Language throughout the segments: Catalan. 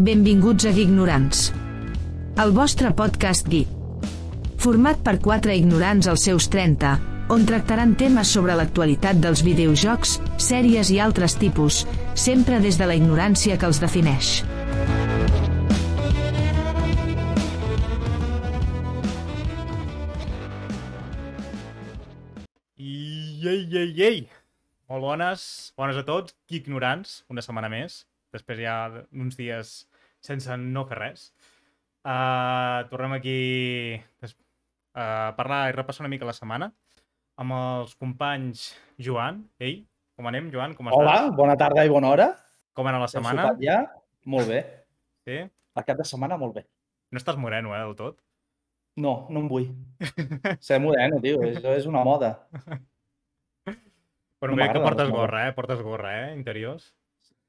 Benvinguts a Ignorants. El vostre podcast geek. Format per quatre ignorants als seus 30, on tractaran temes sobre l'actualitat dels videojocs, sèries i altres tipus, sempre des de la ignorància que els defineix. Ei, ei, ei! Molt bones, bones a tots, ignorants, una setmana més, després ja uns dies sense no fer res. Uh, tornem aquí des- a parlar i repassar una mica la setmana amb els companys Joan. Ei, com anem, Joan? Com Hola, estàs? bona tarda i bona hora. Com anat la setmana? Ja? Molt bé. Sí? El cap de setmana, molt bé. No estàs moreno, eh, del tot? No, no em vull. Ser moreno, tio, això és una moda. Però No no que portes gorra, eh? Portes gorra, eh? Interiors.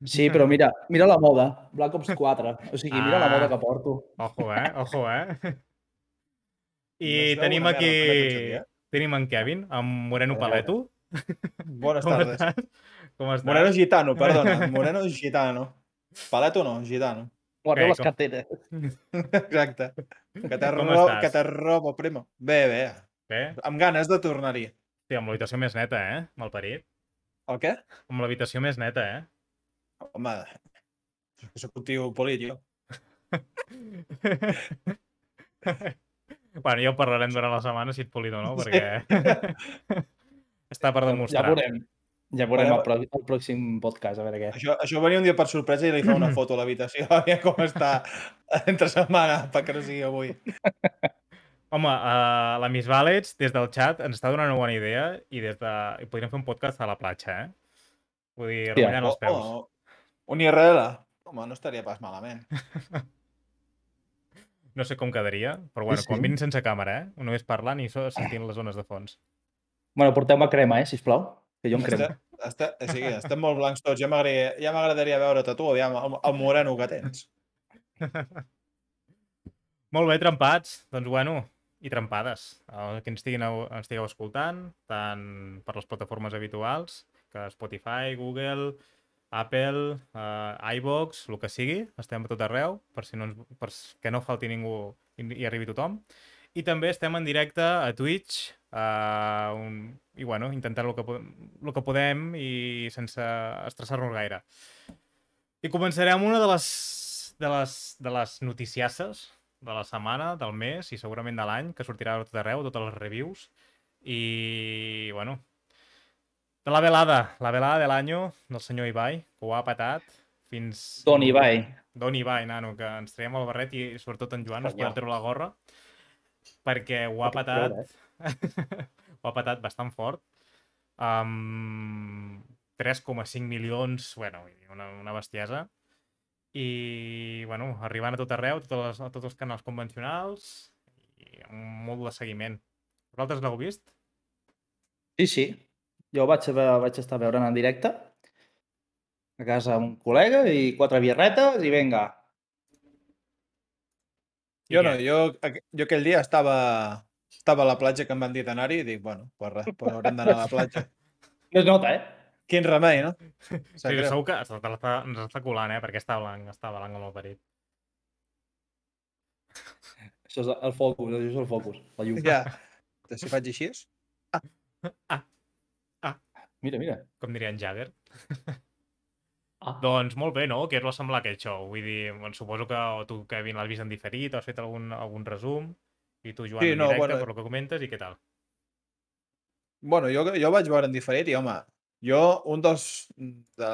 Sí, però mira, mira la moda. Black Ops 4. O sigui, mira la Ah. moda que porto. Ojo, eh? Ojo, eh? I No tenim aquí... Tenim en Kevin, amb Moreno A veure. Paleto. Buenas Com tardes. estàs? Com estàs? Moreno gitano, perdona. Moreno gitano. Paleto no, gitano. Guarda Bé, les com- carteres. Exacte. Que te, Com ro estàs? que te robo, primo. Bé, bé. Bé? Amb ganes de tornar-hi. Sí, amb l'habitació més neta, eh? Malparit. El què? Amb l'habitació més neta, eh? Home, soc un tio polit, jo. bueno, ja ho parlarem durant la setmana, si et polit o no, perquè... Està per Ja demostrar. veurem. Ja veurem el, pro el pròxim podcast, a veure què. Això, això venia un dia per sorpresa i li fa una foto a l'habitació. Aviam com està entre setmana, perquè no sigui avui. Home, uh, la Miss Valets, des del chat, ens està donant una bona idea i des de... podríem fer un podcast a la platja, eh? Vull dir, remullant els peus. Oh, oh. Un IRL. Home, no estaria pas malament. No sé com quedaria, però bueno, Sí, quan sí. vinc sense càmera, eh? Només parlant i sentint les zones de fons. Bueno, porteu-me crema, eh, sisplau. Que jo em cremo. Està, està, o sigui, estem molt blancs tots. Ja m'agradaria ja m'agradaria veure't a tu, aviam, el, el moreno que tens. Molt bé, trempats. Doncs bueno, i trempades. El que ens estiguin, ens estigueu escoltant, tant per les plataformes habituals, que Spotify, Google, Apple, uh, iVox, el que sigui, estem a tot arreu, per si no, ens, per que no falti ningú i, i arribi tothom. I també estem en directe a Twitch, uh, un, i bueno, intentant el que, el que podem i sense estressar-nos gaire. I començarem una de les, de les, de les noticiasses de la setmana, del mes i segurament de l'any, que sortirà a tot arreu, totes les reviews. I, bueno, de la velada, la velada de l'any del senyor Ibai, que ho ha patat fins... Don Ibai. Don Ibai, nano, que ens traiem el barret i sobretot en Joan Senyor. podem treure la gorra perquè ho ha patat ho ha patat bastant fort amb 3,5 milions bueno, una, una bestiesa i bueno, arribant a tot arreu a, les, a tots els canals convencionals i amb molt de seguiment vosaltres l'heu vist? Sí, sí. Jo vaig, a vaig estar veure en directe a casa amb un col·lega i quatre birretes i venga. Jo no, jo, jo aquell dia estava, estava a la platja que em van dir d'anar-hi i dic, bueno, pues res, pues haurem d'anar a la platja. No es nota, eh? Quin remei, no? Sí, segur que ens està, ens està colant, eh? Perquè està blanc, està blanc amb el parit. Això és el focus, això és el focus, la llum. Ja. Si faig així és? Mira, mira. Com diria en Jagger. Ah. Doncs molt bé, no? Què us va semblar aquest show? Vull dir, bueno, suposo que o tu, Kevin, l'has vist en diferit, has fet algun, algun resum, i tu, Joan, Sí, en no, directe, bueno. per lo que comentes, i què tal? Bueno, jo, jo vaig veure en diferit i, home, jo, un dels de,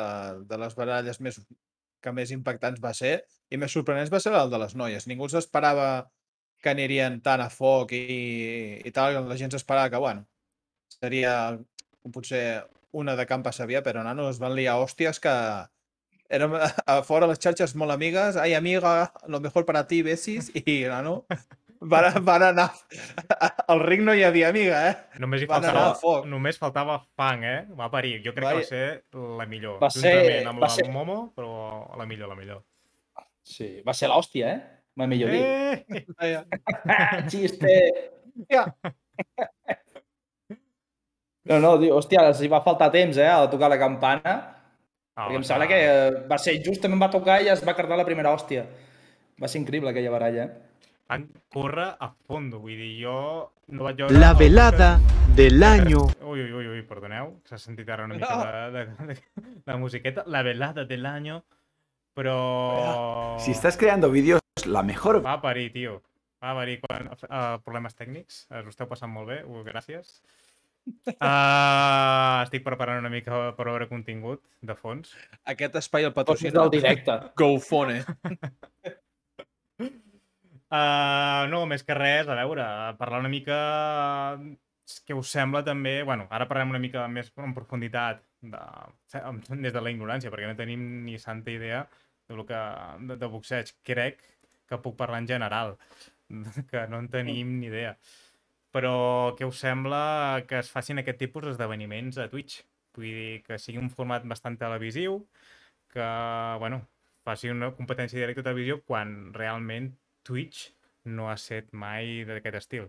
de les baralles més, que més impactants va ser, i més sorprenents va ser el de les noies. Ningú s'esperava que anirien tan a foc i, i tal, la gent s'esperava que, bueno, seria potser una de Camp Sabia, però, nano, es van liar hòsties que érem a, fora les xarxes molt amigues, ai, amiga, lo mejor para ti, besis, i, nano, van, van anar... Al ring no hi havia amiga, eh? Només hi Van faltava, foc. només faltava fang, eh? Va parir. Jo crec que va ser la millor. Va ser- Juntament amb va la ser- Momo, però la millor, la millor. Sí, va ser l'hòstia, eh? Va millor dir. Eh! Xiste! Ja. No, no, diu, hòstia, els hi va faltar temps, eh, a tocar la campana. Ah, Perquè em va sembla ser- que eh, va ser just, també em va tocar i es va cardar la primera hòstia. Va ser increïble aquella baralla. eh? Van córrer a fondo, vull dir, jo no vaig veure... La el velada del año. Ui, ui, ui, ui, perdoneu, s'ha sentit ara una No. mica de, de, de, de musiqueta. La velada del año, però... Si estás creando vídeos, la mejor Va parir, tio. Va parir quan... Uh, problemes tècnics. Us ho esteu passant molt bé, uh, gràcies. Uh, estic preparant una mica per veure contingut de fons. Aquest espai el patrocina del directe. GoFone. Uh, no, més que res, a veure, parlar una mica què us sembla també... bueno, ara parlem una mica més en profunditat de, des de la ignorància, perquè no tenim ni santa idea de, lo que, de, de boxeig. Crec que puc parlar en general, que no en tenim ni idea. Però què us sembla que es facin aquest tipus d'esdeveniments a Twitch? Vull dir, que sigui un format bastant televisiu, que, bueno, faci una competència directa de televisió quan realment Twitch no ha set mai d'aquest estil.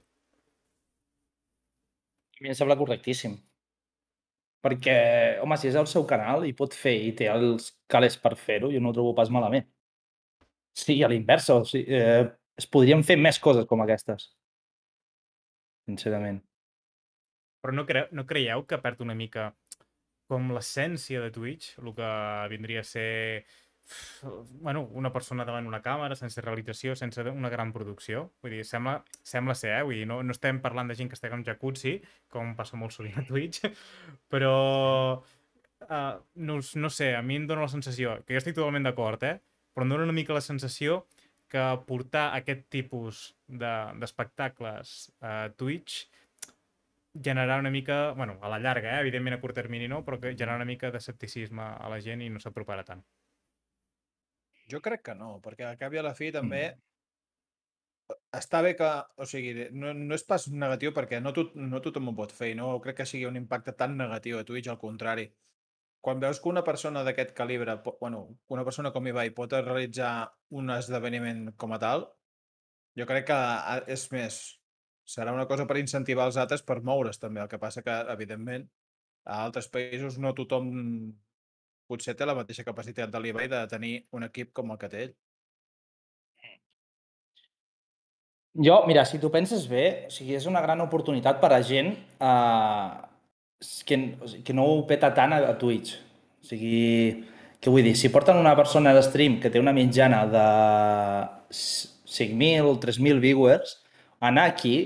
A mi em sembla correctíssim. Perquè, home, si és el seu canal i pot fer i té els calés per fer-ho, jo no ho trobo pas malament. Sí, a l'inversa, o sigui, eh, es podrien fer més coses com aquestes. Sincerament. Però no, cre no creieu que perd una mica com l'essència de Twitch, el que vindria a ser bueno, una persona davant una càmera, sense realització, sense una gran producció. Vull dir, sembla, sembla ser, eh? Vull dir, no, no estem parlant de gent que estigui en jacuzzi, com passa molt sovint a Twitch, però uh, no, no sé, a mi em dóna la sensació, que jo estic totalment d'acord, eh? però em dóna una mica la sensació que portar aquest tipus de- d'espectacles a Twitch generarà una mica, bueno, a la llarga, eh? evidentment a curt termini no, però que generarà una mica d'escepticisme a la gent i no s'aproparà tant. Jo crec que no, perquè al cap i a la fi també està bé que, o sigui, no, no és pas negatiu perquè no, tot, no tothom ho pot fer i no crec que sigui un impacte tan negatiu a Twitch, al contrari. Quan veus que una persona d'aquest calibre, bueno, una persona com Ibai pot realitzar un esdeveniment com a tal, jo crec que és més, serà una cosa per incentivar els altres per moure's també. El que passa que, evidentment, a altres països no tothom potser té la mateixa capacitat de l'Ibai de tenir un equip com el que té ell. Jo, mira, si tu penses bé, o sigui, és una gran oportunitat per a gent eh, que, que no ho peta tant a, a Twitch. O sigui, què vull dir? Si porten una persona de stream que té una mitjana de 5.000 o 3.000 viewers, anar aquí,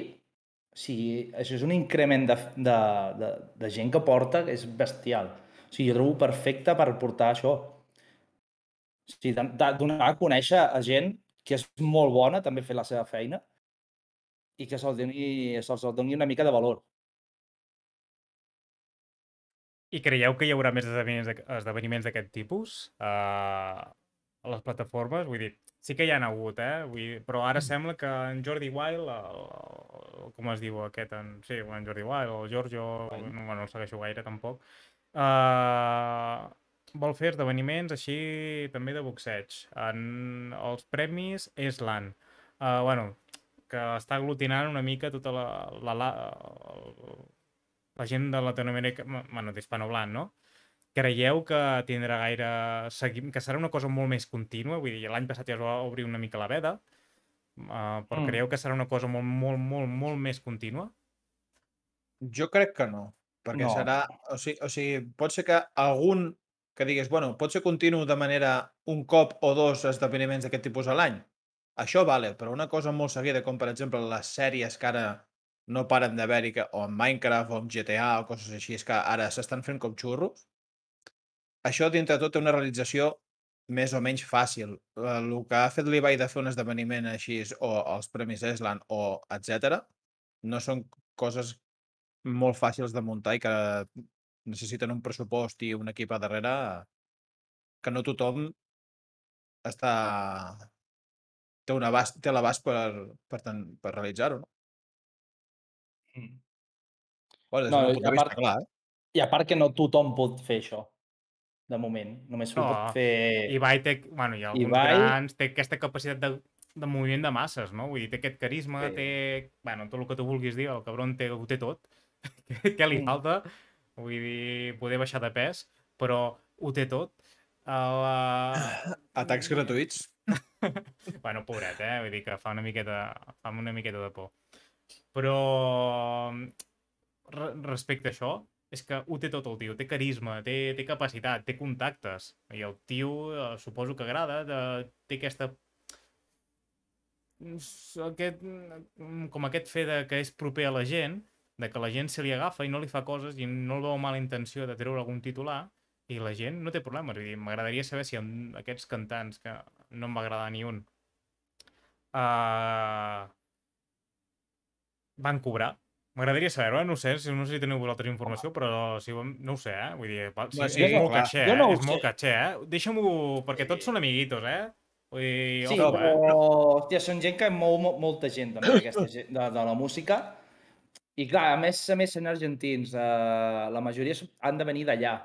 o sigui, això és un increment de, de, de, de gent que porta que és bestial. O sigui, jo trobo perfecte per portar això. O sigui, donar a conèixer a gent que és molt bona, també fer la seva feina, i que se'ls doni, se'ls doni una mica de valor. I creieu que hi haurà més esdeveniments d'aqu- esdeveniments d'aquest tipus uh, a les plataformes? Vull dir, sí que hi han hagut, eh? Vull dir, però ara sembla que en Jordi Wild, el, el, com es diu aquest? En, sí, en Jordi Wild, o el Giorgio, no, bueno, no el segueixo gaire tampoc, uh, vol fer esdeveniments així també de boxeig. En els premis és l'AN. Uh, bueno, que està aglutinant una mica tota la, la, la, la gent de Latinoamèrica, bueno, d'hispanohablant, no? Creieu que tindrà gaire seguim, que serà una cosa molt més contínua? Vull dir, l'any passat ja es va obrir una mica la veda, uh, però Mm. creieu que serà una cosa molt, molt, molt, molt més contínua? Jo crec que no, perquè No. serà... O sigui, o sigui, pot ser que algun que digués, bueno, pot ser continu de manera un cop o dos esdeveniments d'aquest tipus a l'any. Això vale, però una cosa molt seguida, com per exemple les sèries que ara no paren d'haver-hi, o en Minecraft o en GTA o coses així, és que ara s'estan fent com xurros, això dintre tot té una realització més o menys fàcil. El que ha fet l'Ibai de fer un esdeveniment així, o els Premis Eslan, o etc no són coses molt fàcils de muntar i que necessiten un pressupost i un equip a darrere que no tothom està té, un abast, té l'abast per, per, per realitzar-ho. No? Bueno, des No, i punt a de vista, part- clar. Eh? I a part que no tothom pot fer això, de moment. Només ho No, pot fer... Ibai té, bueno, hi ha alguns Ibai- grans, té aquesta capacitat de, de moviment de masses, no? Vull dir, té aquest carisma, Sí. té, bueno, tot el que tu vulguis dir, el cabron té, ho té tot. Què li Mm. falta? Vull dir, poder baixar de pes, però ho té tot. La... Atacs gratuïts. Bueno, pobret, eh? Vull dir que fa una miqueta, fa una miqueta de por. Però re respecte a això, és que ho té tot el tio. Té carisma, té, té capacitat, té contactes. I el tio, eh, suposo que agrada, de, té aquesta aquest, com aquest fe de que és proper a la gent, de que la gent se li agafa i no li fa coses i no el veu mala intenció de treure algun titular i la gent no té problemes. Vull dir, m'agradaria saber si amb aquests cantants, que no em va agradar ni un, uh, van cobrar. M'agradaria saber-ho, eh? no sé, si no sé si teniu vosaltres informació, però si ho, no ho sé, eh? Vull dir, val, sí, sí, sí, és molt clar. catxer, Jo eh? no és molt sé. catxer, eh? Deixa-m'ho, perquè tots són amiguitos, eh? Vull dir, Sí, ojo, però, eh? hòstia, són gent que mou mo- molta gent, també, aquesta gent, de, de la música. I clar, a més, a més, són argentins. Uh, la majoria han de venir d'allà.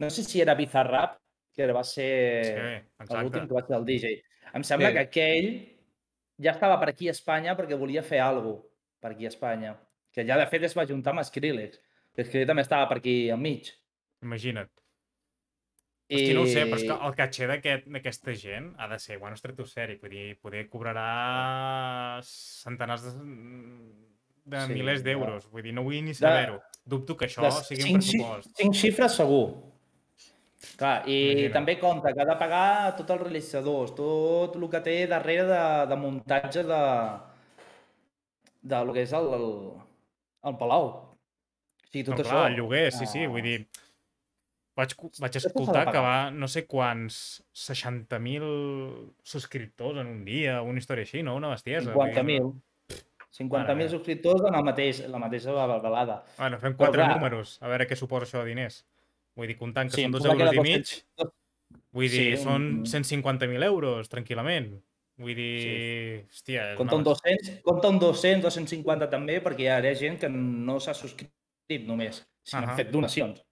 No sé si era Bizarrap, que va ser Sí, l'últim que va ser el DJ. Em sembla Sí. que aquell ja estava per aquí a Espanya perquè volia fer alguna cosa per aquí a Espanya. Que ja, de fet, es va juntar amb Skrillex. Skrillex també estava per aquí enmig. Imagina't. I... Hosti, no ho sé, però és que el d'aquest- d'aquesta gent ha de ser, bueno, estratosfèric, vull dir, poder cobrarà centenars de, de Sí, milers de- d'euros, vull dir, no vull ni saber-ho. Dubto que això Les sigui un cinc pressupost. Cinc xifres segur. Clar, i Imagina't. també compta que ha de pagar tots els realitzadors, tot el que té darrere de, de muntatge de, de lo que és el, el, el Palau. O sigui, tot no, això. clar, el lloguer, sí, sí, Ah, vull dir... Vaig, vaig escoltar que va no sé quants 60.000 subscriptors en un dia, una història així, no? Una bestiesa. vull dir, 50.000. 50.000 meva. subscriptors en el mateix, la mateixa balada. Bueno, fem quatre clar. números, a veure què suposa això de diners. Vull dir, comptant que Sí, són em dos sembla que euros i mig, 200 vull dir, Sí, són un- 150.000 euros, tranquil·lament. Vull dir, hòstia... és Compta un una- 200, compta un 200, 250 també, perquè hi ha gent que no s'ha subscrit només, sinó Ahà. han fet donacions.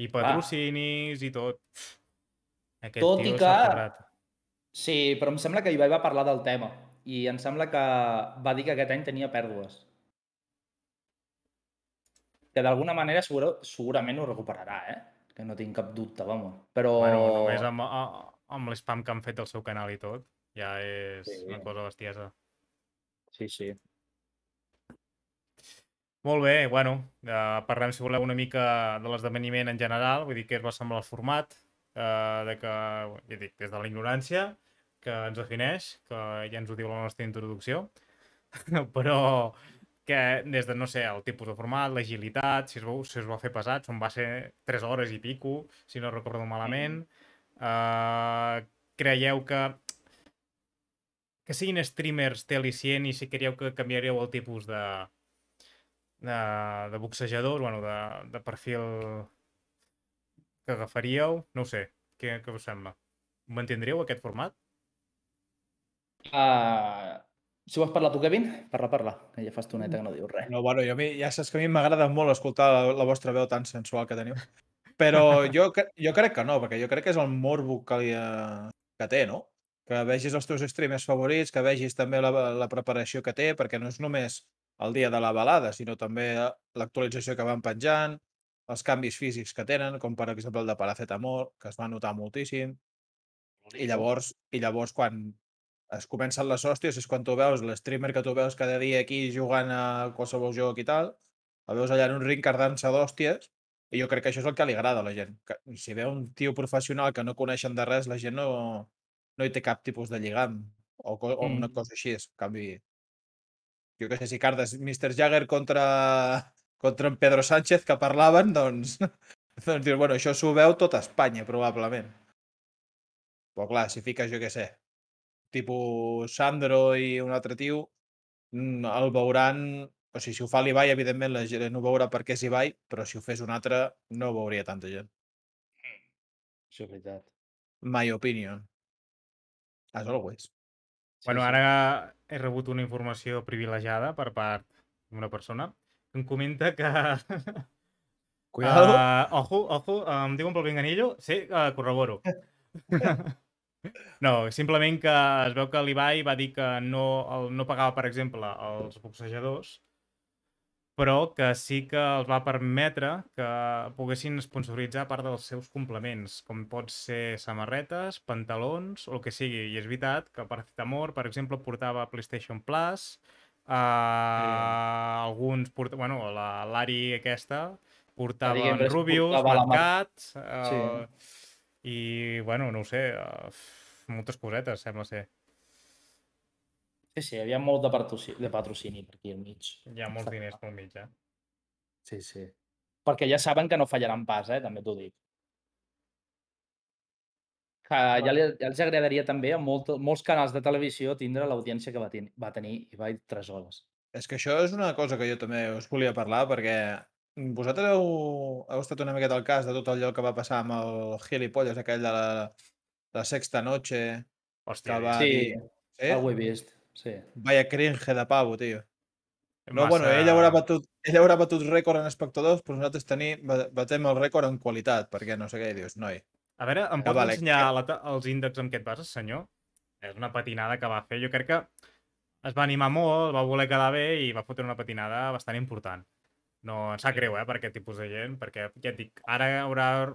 I patrocinis i tot. Aquest Tot i que-. Sí, però em sembla que Ibai va parlar del tema i em sembla que va dir que aquest any tenia pèrdues. Que d'alguna manera segura, segurament ho recuperarà, eh? Que no tinc cap dubte, vamos. Però... Bueno, només amb, amb l'spam que han fet al seu canal i tot, ja és Sí. una cosa bestiesa. Sí, sí. Molt bé, bueno, eh, parlem, si voleu, una mica de l'esdeveniment en general, vull dir que es va semblar el format, eh, de que, ja dic, des de la ignorància, que ens defineix, que ja ens ho diu la nostra introducció, però que des de, no sé, el tipus de format, l'agilitat, si, es veu, si es va fer pesat, són va ser 3 hores i pico, si no recordo malament. Eh, creieu que que siguin streamers té al·licient i si creieu que canviaríeu el tipus de, de, de boxejador, bueno, de, de perfil que agafaríeu, no ho sé, què, què us sembla? Mantindríeu aquest format? Uh, si vols parlar tu, Kevin, parla, parla, que ja fa estoneta que no dius res. No, bueno, jo, a mi- ja saps que a mi m'agrada molt escoltar la, la vostra veu tan sensual que teniu. Però jo, jo crec que no, perquè jo crec que és el morbo que, li, eh, que té, no? Que vegis els teus streamers favorits, que vegis també la, la preparació que té, perquè no és només el dia de la balada, sinó també eh, l'actualització que van penjant, els canvis físics que tenen, com per exemple el de paracetamol, que es va notar moltíssim. I llavors, i llavors quan es comencen les hòsties és quan tu veus l'streamer que tu veus cada dia aquí jugant a qualsevol joc i tal, el veus allà en un ring cardant-se d'hòsties i jo crec que això és el que li agrada a la gent. Que, si veu un tio professional que no coneixen de res, la gent no, no hi té cap tipus de lligam o, o una Mm. cosa així. En canvi, jo què sé, si cardes Mr. Jagger contra, contra en Pedro Sánchez que parlaven, doncs, doncs dius, bueno, això s'ho veu tot Espanya, probablement. Però clar, si fiques, jo què sé, tipus Sandro i un altre tio, mm, el veuran... O sigui, si ho fa l'Ibai, evidentment la gent ho veurà perquè és Ibai, però si ho fes un altre, no ho veuria tanta gent. Això és veritat. My opinion. As always. Sí, bueno, sí. ara he rebut una informació privilegiada per part d'una persona que em comenta que... Cuidado. Uh, ojo, ojo, em diuen pel Pinganillo? Sí, uh, corroboro. no, simplement que es veu que l'Ibai va dir que no, el, no pagava, per exemple, els boxejadors però que sí que els va permetre que poguessin sponsoritzar part dels seus complements, com pot ser samarretes, pantalons o el que sigui. I és veritat que Paracetamol, per exemple, portava PlayStation Plus, uh, alguns, port... bueno, la l'Ari aquesta portava en Gamers Rubius, portava la Mad mar- Cat, uh, i, bueno, no ho sé, uh, moltes cosetes, sembla ser. Sí, sí, hi havia molt de patrocini, de patrocini per aquí al mig. Hi ha molts Està diners pel mig, eh? Sí, sí. Perquè ja saben que no fallaran pas, eh? també t'ho dic. Que ja, li, ja els agradaria també a molt, molts canals de televisió tindre l'audiència que va, ten, va tenir i va 3 hores. És que això és una cosa que jo també us volia parlar, perquè vosaltres heu, heu estat una miqueta al cas de tot allò que va passar amb el gilipolles aquell de la, la sexta noche, Hòstia, que va Sí, dir... Eh? Sí? Ho he vist, sí. Vaya cringe de pavo, tio. No, massa- bueno, ell haurà batut, ell haurà batut rècord en espectadors, però nosaltres tenim, ba- batem el rècord en qualitat, perquè no sé què dius, noi. A veure, em pots vale, ensenyar que- la, els índexs amb què et bases, senyor? És una patinada que va fer. Jo crec que es va animar molt, va voler quedar bé i va fotre una patinada bastant important. No, em sap greu, eh, per aquest tipus de gent, perquè, ja et dic, ara haurà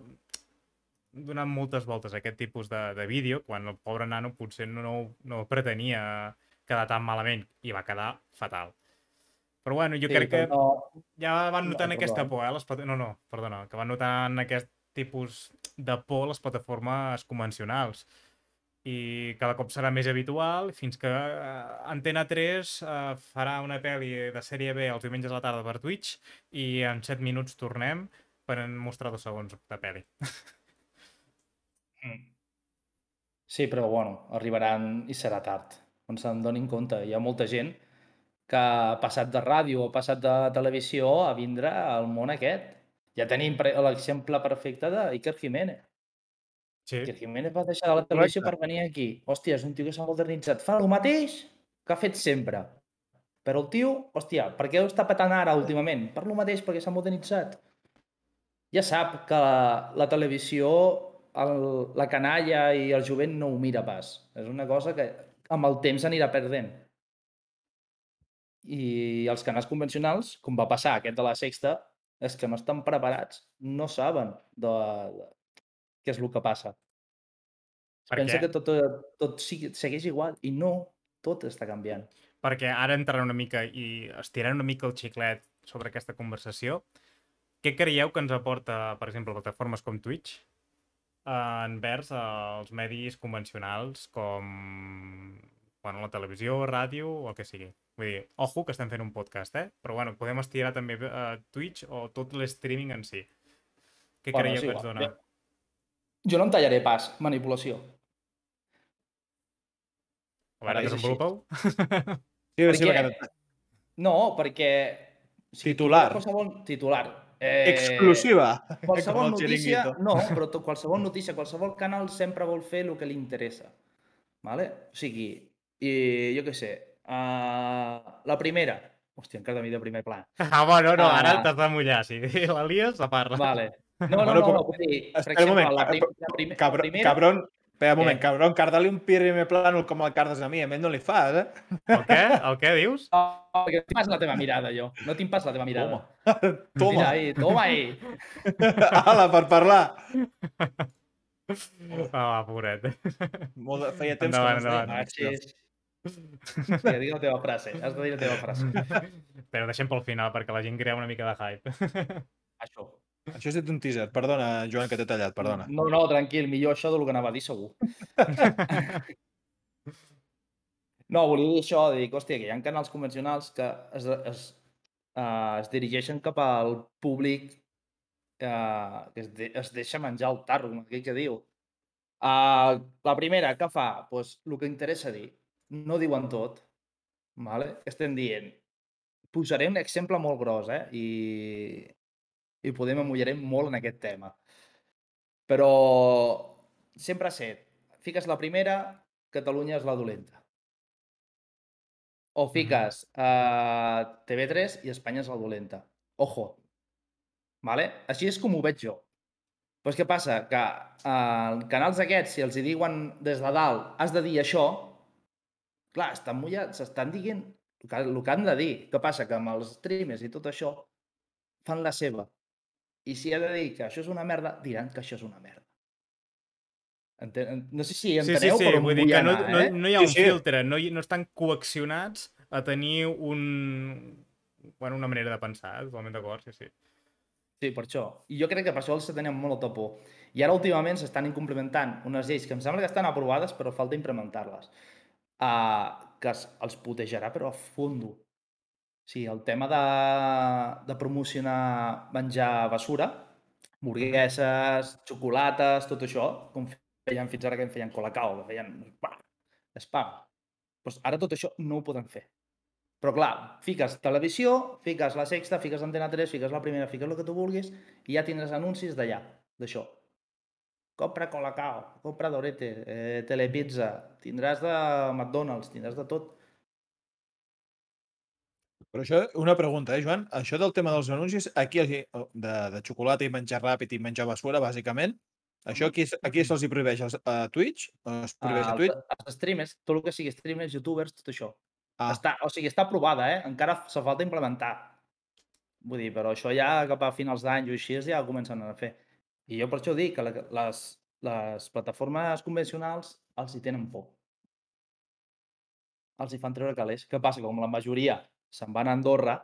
donat moltes voltes a aquest tipus de, de vídeo, quan el pobre nano potser no, no, no pretenia quedar tan malament i va quedar fatal. Però bueno, jo sí, crec que No, ja van No, notant aquesta perdó. por, eh? Les no, no, perdona, que van notant aquest tipus de por les plataformes convencionals. I cada cop serà més habitual fins que eh, Antena 3 eh, farà una pel·li de sèrie B els diumenges a la tarda per Twitch i en 7 minuts tornem per mostrar dos segons de pel·li. Mm. Sí, però bueno, arribaran i serà tard. On se'n donin compte. Hi ha molta gent que ha passat de ràdio o ha passat de televisió a vindre al món aquest. Ja tenim l'exemple perfecte d'Iker Jiménez. Sí, Iker Jiménez va deixar de la televisió Correcte. per venir aquí. Hòstia, és un tio que s'ha modernitzat. Fa el mateix que ha fet sempre. Però el tio, hòstia, per què ho està patant ara últimament? Per lo mateix, perquè s'ha modernitzat. Ja sap que la, la televisió, el, la canalla i el jovent no ho mira pas. És una cosa que amb el temps anirà perdent. I els canals convencionals, com va passar aquest de la sexta, és que no estan preparats, no saben de, de què és el que passa. Per pensa què? que tot, tot segueix igual i no, tot està canviant. perquè ara entrarà una mica i estirant una mica el xiclet sobre aquesta conversació. Què creieu que ens aporta, per exemple, plataformes com Twitch envers els medis convencionals com bueno, la televisió, ràdio o el que sigui? Vull dir, ojo que estem fent un podcast, eh? Però bueno, podem estirar també eh, Twitch o tot l'streaming en si. Què Bueno, creieu és que ens dona? Bé, Jo no em tallaré pas, manipulació. A veure, desenvolupeu? Sí, sí, què? perquè... No, perquè... o sigui, Titular. Qualsevol titular. Eh, Exclusiva! Qualsevol notícia, no, però to- qualsevol notícia, qualsevol canal sempre vol fer el que li interessa. Vale? O sigui, i, jo què sé, uh, la primera, hòstia, encara de mi de primer pla. Ah, bueno, no, ara Ah. t'has de mullar. Si la lies, la parla. Vale. No, no, Bueno, no, però- no, vull dir, per Espera un exemple, moment, la, prim, la, prim, la Cabron, primera... cabron, espera un moment, Què? cabron, carda-li un primer plànol com el cardes a mi, a ell no li fas, eh? El què? El què dius? No, perquè no tinc pas la teva mirada, jo. No tinc pas la teva mirada. Toma, Mira ahí, toma ahí. ala, per parlar. Ah, va, pobret. Molt de, feia temps Endavant, que no ens. Machis. Vinga, digue la teva frase. Has de dir la teva frase. Però deixem pel final, perquè la gent crea una mica de hype. Això. Això és un teaser, perdona, Joan, que t'he tallat, perdona. No, no, tranquil, millor això del que anava a dir segur. No, volia dir això, de dir que, hòstia, que hi ha canals convencionals que es, es, uh, es dirigeixen cap al públic uh, que es, de, es deixa menjar el tarro, com aquell que diu. Uh, la primera, què fa? Pues, el que interessa dir. No diuen tot. Vale? Estem dient. Posaré un exemple molt gros, eh? I, i podem amullarem molt en aquest tema. Però sempre ha set, fiques la primera, Catalunya és la dolenta. O fiques uh, TV3 i Espanya és la dolenta. Ojo. Vale? Així és com ho veig jo. Però què passa? Que uh, canals aquests, si els hi diuen des de dalt, has de dir això, clar, estan mullats, estan dient el que, el que han de dir. Què passa? Que amb els streamers i tot això fan la seva. I si ha de dir que això és una merda, diran que això és una merda. Enten... No sé si Sí, sí, enteneu sí, per on vull dir vull que no, anar, no, eh? no hi ha Sí, un sí. filtre, no, hi, no estan coaccionats a tenir un... Bueno, una manera de pensar, eh? totalment d'acord, sí, sí. Sí, per això. I jo crec que per això els tenen molta por. I ara últimament s'estan incomplimentant unes lleis que em sembla que estan aprovades però falta implementar-les. Uh, que es, els putejarà però a fondo. Sí, el tema de, de promocionar menjar basura, hamburgueses, xocolates, tot això, com feien fins ara que en feien colacao, que feien spam. Pues ara tot això no ho poden fer. Però clar, fiques televisió, fiques la sexta, fiques Antena 3, fiques la primera, fiques el que tu vulguis i ja tindràs anuncis d'allà, d'això. Compra Colacao, compra Dorete, eh, Telepizza, tindràs de McDonald's, tindràs de tot. Però això, una pregunta, eh, Joan? Això del tema dels anuncis, aquí de, de xocolata i menjar ràpid i menjar basura, bàsicament, això aquí, aquí se'ls hi prohibeix als- a Twitch? Es prohibeix a Els, Twitch? els streamers, tot el que sigui streamers, youtubers, tot això. Ah, Està, o sigui, està aprovada, eh? Encara se falta implementar. Vull dir, però això ja cap a finals d'any o així ja ho comencen a fer. I jo per això dic que la, les, les plataformes convencionals els hi tenen por. Els hi fan treure calés. Què passa? Com la majoria se'n van a Andorra,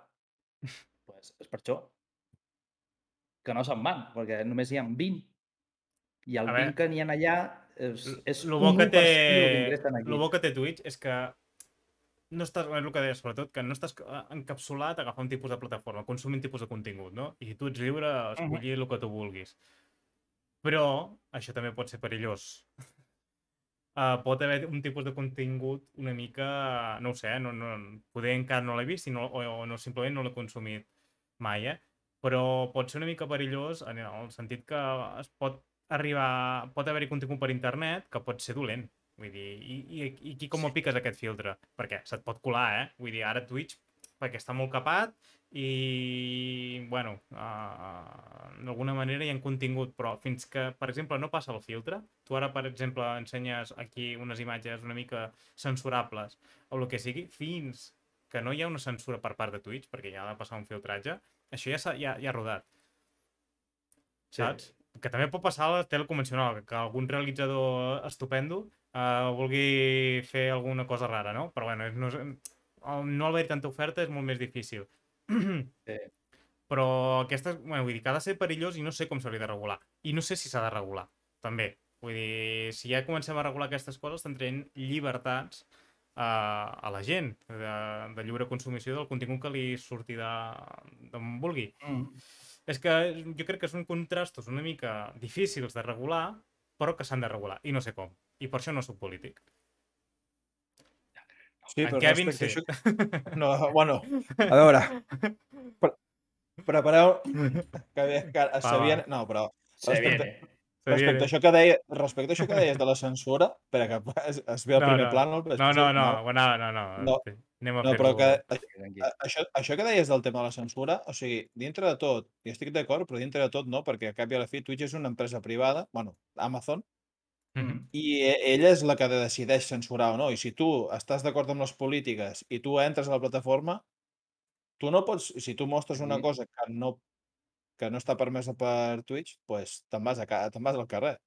pues és per això que no se'n van, perquè només hi ha 20. I el A veure, 20 que n'hi ha allà és, és El un bo que 1% té, lo bo que té Twitch és que no estàs, és el que deia, sobretot, que no estàs eh, encapsulat a agafar un tipus de plataforma, consumir un tipus de contingut, no? I tu ets lliure a escollir el que tu vulguis. Però això també pot ser perillós. Uh, pot haver un tipus de contingut una mica, no ho sé, no, no, poder encara no l'he vist i no, o, o no, simplement no l'he consumit mai, eh? Però pot ser una mica perillós en el sentit que es pot arribar, pot haver-hi contingut per internet que pot ser dolent. Vull dir, i, i, i aquí com ho piques aquest filtre? Perquè se't pot colar, eh? Vull dir, ara Twitch, perquè està molt capat i, bueno, uh, d'alguna manera hi ha contingut, però fins que, per exemple, no passa el filtre, tu ara, per exemple, ensenyes aquí unes imatges una mica censurables o el que sigui, fins que no hi ha una censura per part de Twitch, perquè ja ha de passar un filtratge, això ja, s'ha- ja, ja ha rodat. Sí. Saps? Que també pot passar a la tele convencional, que algun realitzador estupendo uh, vulgui fer alguna cosa rara, no? Però bueno, no, és- no haver tanta oferta és molt més difícil. Sí. Però aquestes, bueno, vull dir que ha de ser perillós i no sé com s'hauria de regular. I no sé si s'ha de regular, també. Vull dir, si ja comencem a regular aquestes coses, estan traient llibertats a, a la gent de, de lliure consumició del contingut que li surti de- d'on vulgui. Mm. És que jo crec que són contrastos una mica difícils de regular, però que s'han de regular, i no sé com. I per això no sóc polític. Sí, en Kevin, sí. això... No, bueno, a veure... Pre prepareu... Que, bé, que es sabien... No, però Se Respecte- viene. respecte a això que deia, respecte a això que deies de la censura, espera, que es, es ve al No, primer no. plànol. No, no, no, no, no, no, no. No. Anem a No, però que Això, això que deies del tema de la censura, o sigui, dintre de tot, i estic d'acord, però dintre de tot no, perquè a cap i a la fi Twitch és una empresa privada, bueno, Amazon, Mhm. i e- ella és la que decideix censurar o no. I si tu estàs d'acord amb les polítiques i tu entres a la plataforma, tu no pots, si tu mostres una cosa que no, que no està permesa per Twitch, pues te'n vas, a, te'n vas al carrer.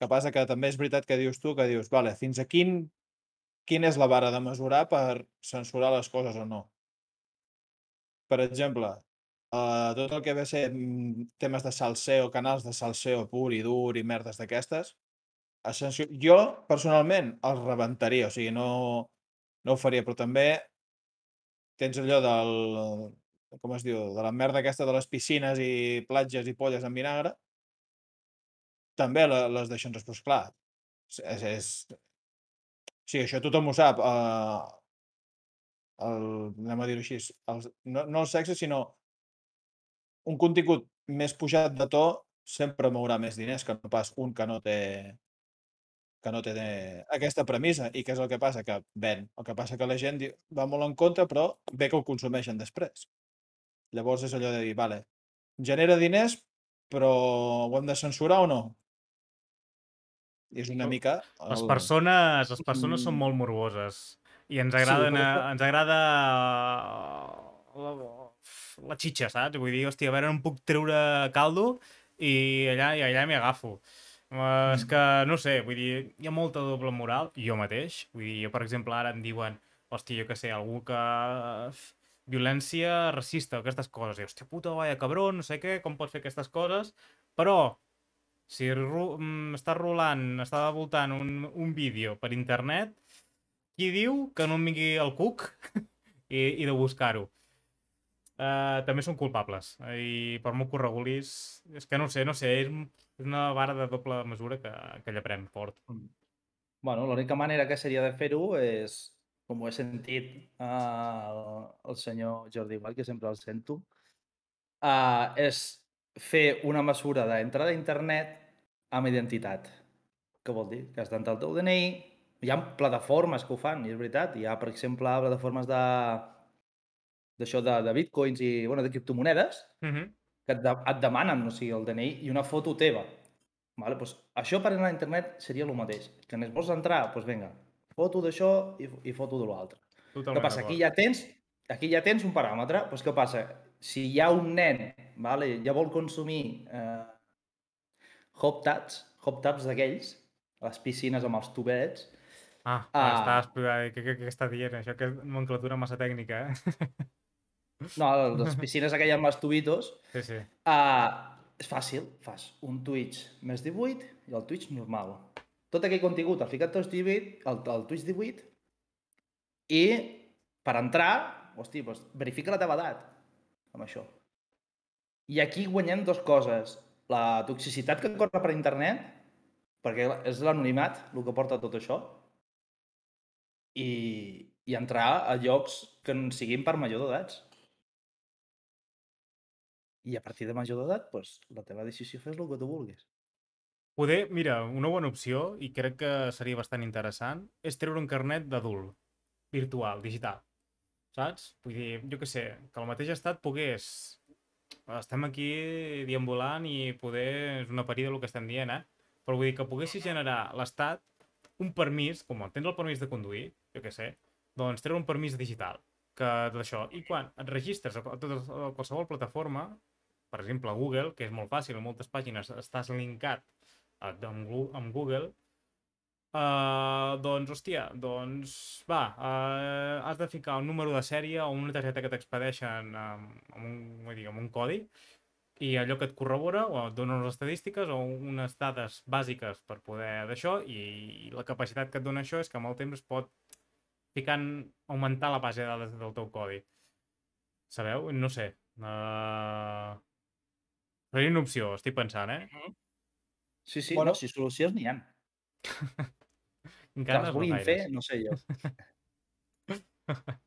Que passa que també és veritat que dius tu, que dius, vale, fins a quin, quina és la vara de mesurar per censurar les coses o no. Per exemple, uh, tot el que ve a ser mm, temes de salseo, canals de salseo pur i dur i merdes d'aquestes, es censu- jo, personalment, els rebentaria, o sigui, no, no ho faria, però també tens allò del, com es diu, de la merda aquesta de les piscines i platges i polles en vinagre, també le- les deixen després, clar, és, és. Sí, això tothom ho sap, uh, el, anem a dir-ho així, els, no, no el sexe, sinó un contingut més pujat de to sempre mourà més diners que no pas un que no té que no té aquesta premissa. I què és el que passa? Que ven. El que passa que la gent va molt en contra, però bé que ho consumeixen després. Llavors és allò de dir, vale, genera diners, però ho hem de censurar o no? És una mica... Les el- persones, les persones són Mm. molt morboses. I ens agrada, Sí, però- ens agrada la, la xitxa, saps? Vull dir, hòstia, a veure on puc treure caldo i allà, i allà m'hi agafo. Uh, és que, no sé, vull dir, hi ha molta doble moral, jo mateix. Vull dir, jo, per exemple, ara em diuen, hòstia, jo què sé, algú que... violència racista aquestes coses. I, hòstia puta, vaya cabrón, no sé què, com pots fer aquestes coses. Però, si ru mm, està rolant, està voltant un, un vídeo per internet, qui diu que no em vingui el cuc i, i de buscar-ho? Uh, també són culpables. I per molt que ho regulis... És que no sé, no sé, és un- és una vara de doble mesura que, que lleprem fort. Bueno, l'única manera que seria de fer-ho és, com ho he sentit uh, el, el senyor Jordi Gual, que sempre el sento, uh, és fer una mesura d'entrada a internet amb identitat. Què vol dir? Que has d'entrar el teu DNI, hi ha plataformes que ho fan, i és veritat. Hi ha, per exemple, plataformes de d'això de, de bitcoins i bueno, de criptomonedes Uh -huh. que et, de, et demanen o sigui, el DNI i una foto teva. Vale? Pues això per anar a internet seria el mateix. Que n'és vols entrar, doncs vinga, foto d'això i, i foto de l'altre. Què passa? Aquí ja tens, aquí ja tens un paràmetre. Doncs què passa? Si hi ha un nen, vale, ja vol consumir eh, hop tabs, hop tabs d'aquells, a les piscines amb els tubets, Ah, Ah. ah. està explicant, què, què, què està dient? Això que és nomenclatura massa tècnica, eh? no, les piscines aquelles amb els tubitos, Sí, sí. Uh, és fàcil, fas un Twitch més 18 i el Twitch normal. Tot aquell contingut el ficat tots 18, el, el Twitch 18, i per entrar, hosti, doncs verifica la teva edat amb això. I aquí guanyem dues coses. La toxicitat que corre per internet, perquè és l'anonimat el que porta tot això, i, i entrar a llocs que no siguin per major d'edats. I a partir de major d'edat, doncs, la teva decisió fes el que tu vulguis. Poder, mira, una bona opció, i crec que seria bastant interessant, és treure un carnet d'adult, virtual, digital. Saps? Vull dir, jo què sé, que al mateix estat pogués... Estem aquí deambulant i poder... És una parida el que estem dient, eh? Però vull dir que poguessis generar l'estat un permís, com tens el permís de conduir, jo què sé, doncs treure un permís digital que d'això. I quan et registres a, totes, a qualsevol plataforma, per exemple, Google, que és molt fàcil, en moltes pàgines estàs linkat eh, amb, Google, uh, doncs, hòstia, doncs, va, uh, has de ficar un número de sèrie o una targeta que t'expedeixen amb, amb, un, dir, amb un codi i allò que et corrobora o et dona unes estadístiques o unes dades bàsiques per poder d'això i la capacitat que et dona això és que amb el temps pot ficant, augmentar la base de dades del teu codi. Sabeu? No sé. Uh... Seria una opció, estic pensant, eh? Sí, sí, Bueno. no, si solucions n'hi ha. Que Encara les no vulguin gaires. fer, no sé jo.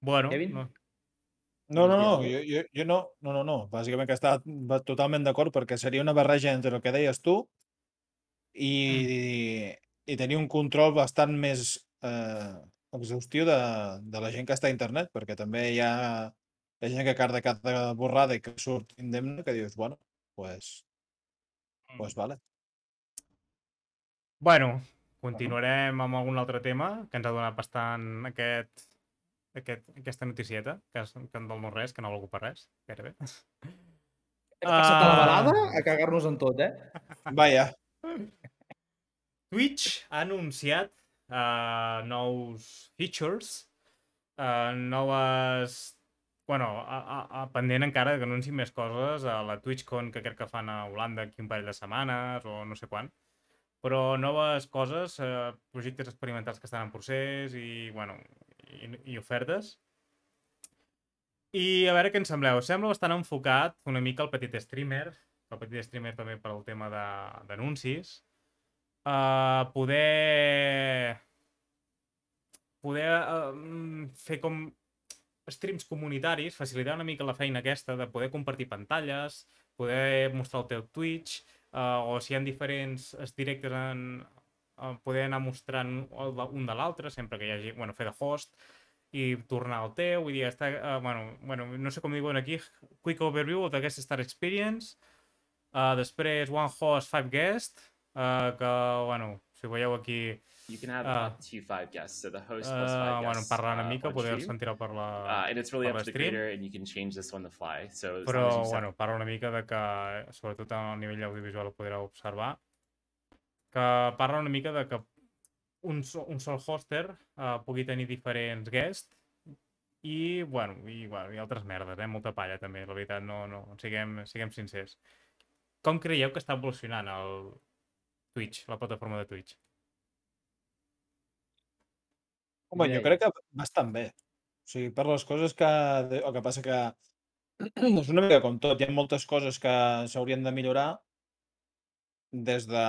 Bueno, Kevin? no. No, no, no, jo, jo, jo no, no, no, no, bàsicament que està totalment d'acord perquè seria una barreja entre el que deies tu i, i tenir un control bastant més eh, exhaustiu de, de la gent que està a internet, perquè també hi ha, hi ha gent que carda cada borrada i que surt indemne que dius, bueno, pues, pues vale. Bueno, continuarem amb algun altre tema que ens ha donat bastant aquest, aquest, aquesta noticieta, que, és, que del no res, que no valgú per res, gairebé. Hem passat a la Ah. balada a cagar-nos en tot, eh? Vaja, Twitch ha anunciat uh, nous features, uh, noves... Bueno, a, a, a pendent encara que anunciïn més coses a la TwitchCon que crec que fan a Holanda aquí un parell de setmanes o no sé quan. Però noves coses, eh, projectes experimentals que estan en procés i, bueno, i, i ofertes. I a veure què en sembleu. Sembla bastant enfocat una mica al petit streamer, el petit streamer també per al tema d'anuncis, uh, poder poder uh, fer com streams comunitaris, facilitar una mica la feina aquesta de poder compartir pantalles, poder mostrar el teu Twitch, uh, o si hi ha diferents es- directes en uh, poder anar mostrant un de l'altre, sempre que hi hagi, bueno, fer de host, i tornar al teu, vull dir, està, uh, bueno, bueno, no sé com diuen aquí, quick overview d'aquesta Star Experience, uh, després One Host, Five Guest, uh, que, bueno, si veieu aquí, You can have Ah. up to five guests, so the host plus uh, five bueno, guests parlar una uh, mica, on podeu stream. sentir per la... Uh, and it's really up to the creator, and you can change this on the fly. So Però, set- bueno, parla una mica de que, sobretot al nivell audiovisual ho podreu observar, que parla una mica de que un, un sol hoster uh, pugui tenir diferents guests i, bueno, i, bueno, i altres merdes, eh? Molta palla, també, la veritat, no, no, siguem, siguem sincers. Com creieu que està evolucionant el Twitch, la plataforma de Twitch? Home, jo crec que bastant bé. O sigui, per les coses que... El que passa que és una mica com tot. Hi ha moltes coses que s'haurien de millorar des de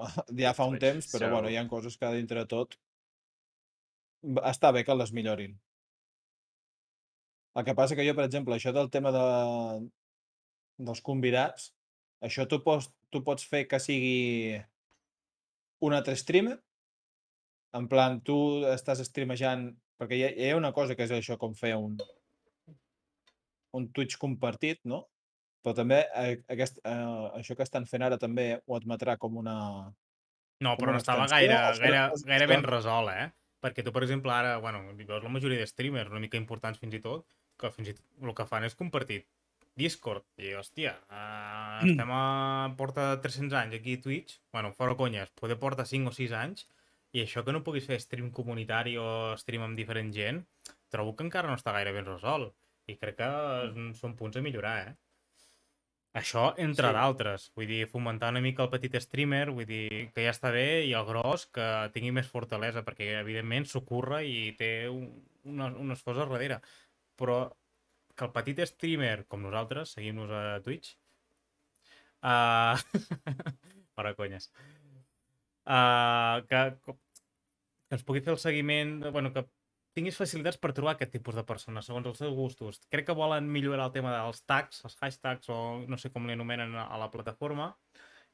ja fa un temps, però bueno, hi ha coses que dintre de tot està bé que les millorin. El que passa que jo, per exemple, això del tema de, dels convidats, això tu pots, tu pots fer que sigui un altre streamer, en plan, tu estàs streamejant, perquè hi ha, hi ha una cosa que és això com fer un, un Twitch compartit, no? Però també eh, aquest, eh, això que estan fent ara també ho admetrà com una... No, però no estava gaire, gaire, gaire ben resolt, eh? Perquè tu, per exemple, ara, bueno, veus la majoria de streamers una mica importants fins i tot, que fins i tot el que fan és compartir Discord. I, hòstia, uh, estem a porta de 300 anys aquí a Twitch, bueno, fora conyes, poder porta 5 o 6 anys, i això que no puguis fer stream comunitari o stream amb diferent gent, trobo que encara no està gaire ben resolt. I crec que mm, són punts a millorar, eh? Això, entre Sí. d'altres. Vull dir, fomentar una mica el petit streamer, vull dir, que ja està bé, i el gros que tingui més fortalesa, perquè evidentment s'ho curra i té un, una, un esforç a darrere. Però que el petit streamer, com nosaltres, seguim-nos a Twitch, uh... fora conyes, uh, que, que ens pugui fer el seguiment, bueno, que tinguis facilitats per trobar aquest tipus de persones segons els seus gustos. Crec que volen millorar el tema dels tags, els hashtags o no sé com li anomenen a la plataforma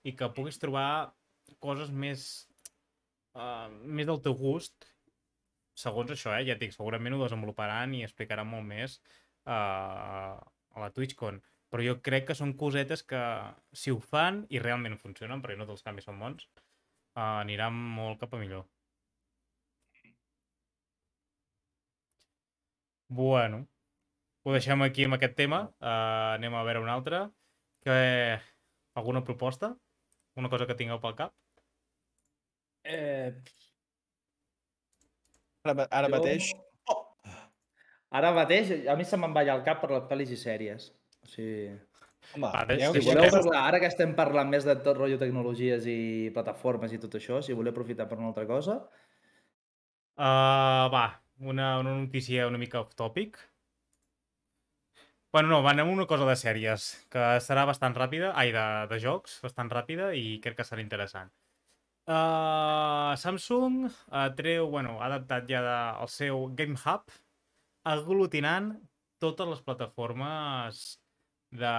i que puguis trobar coses més uh, més del teu gust segons això, eh? ja et dic, segurament ho desenvoluparan i explicaran molt més uh, a la TwitchCon però jo crec que són cosetes que si ho fan i realment funcionen, perquè no tots els canvis són bons, uh, aniran molt cap a millor. Bueno, ho deixem aquí amb aquest tema. Uh, anem a veure un altre. Que... Alguna proposta? Una cosa que tingueu pel cap? Eh, Ara, ara jo- mateix... Oh! Ara mateix, a mi se me'n va al cap per les pel·lis i sèries. O sigui, Home, Va, ha- si voleu parlar, ara que estem parlant més de tot rotllo tecnologies i plataformes i tot això, si voleu aprofitar per una altra cosa, Uh, va, una, una notícia una mica off-topic. Bueno, no, va, anem a una cosa de sèries, que serà bastant ràpida, ai, de, de jocs, bastant ràpida i crec que serà interessant. Uh, Samsung uh, treu, bueno, ha adaptat ja de, el seu Game Hub aglutinant totes les plataformes de,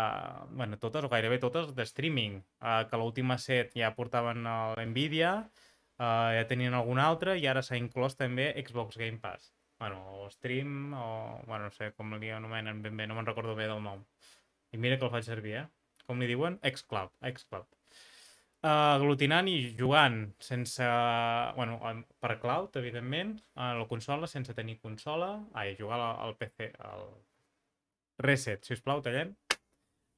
bueno, totes o gairebé totes de streaming, uh, que l'última set ja portaven el Nvidia, uh, ja tenien algun altre i ara s'ha inclòs també Xbox Game Pass. Bueno, o Stream, o... Bueno, no sé com li anomenen ben bé, no me'n recordo bé del nom. I mira que el faig servir, eh? Com li diuen? Xcloud, Xcloud. Uh, aglutinant i jugant sense... Bueno, en- per cloud, evidentment, a la consola, sense tenir consola. Ai, jugar al, al PC, al... Reset, si us plau, tallem.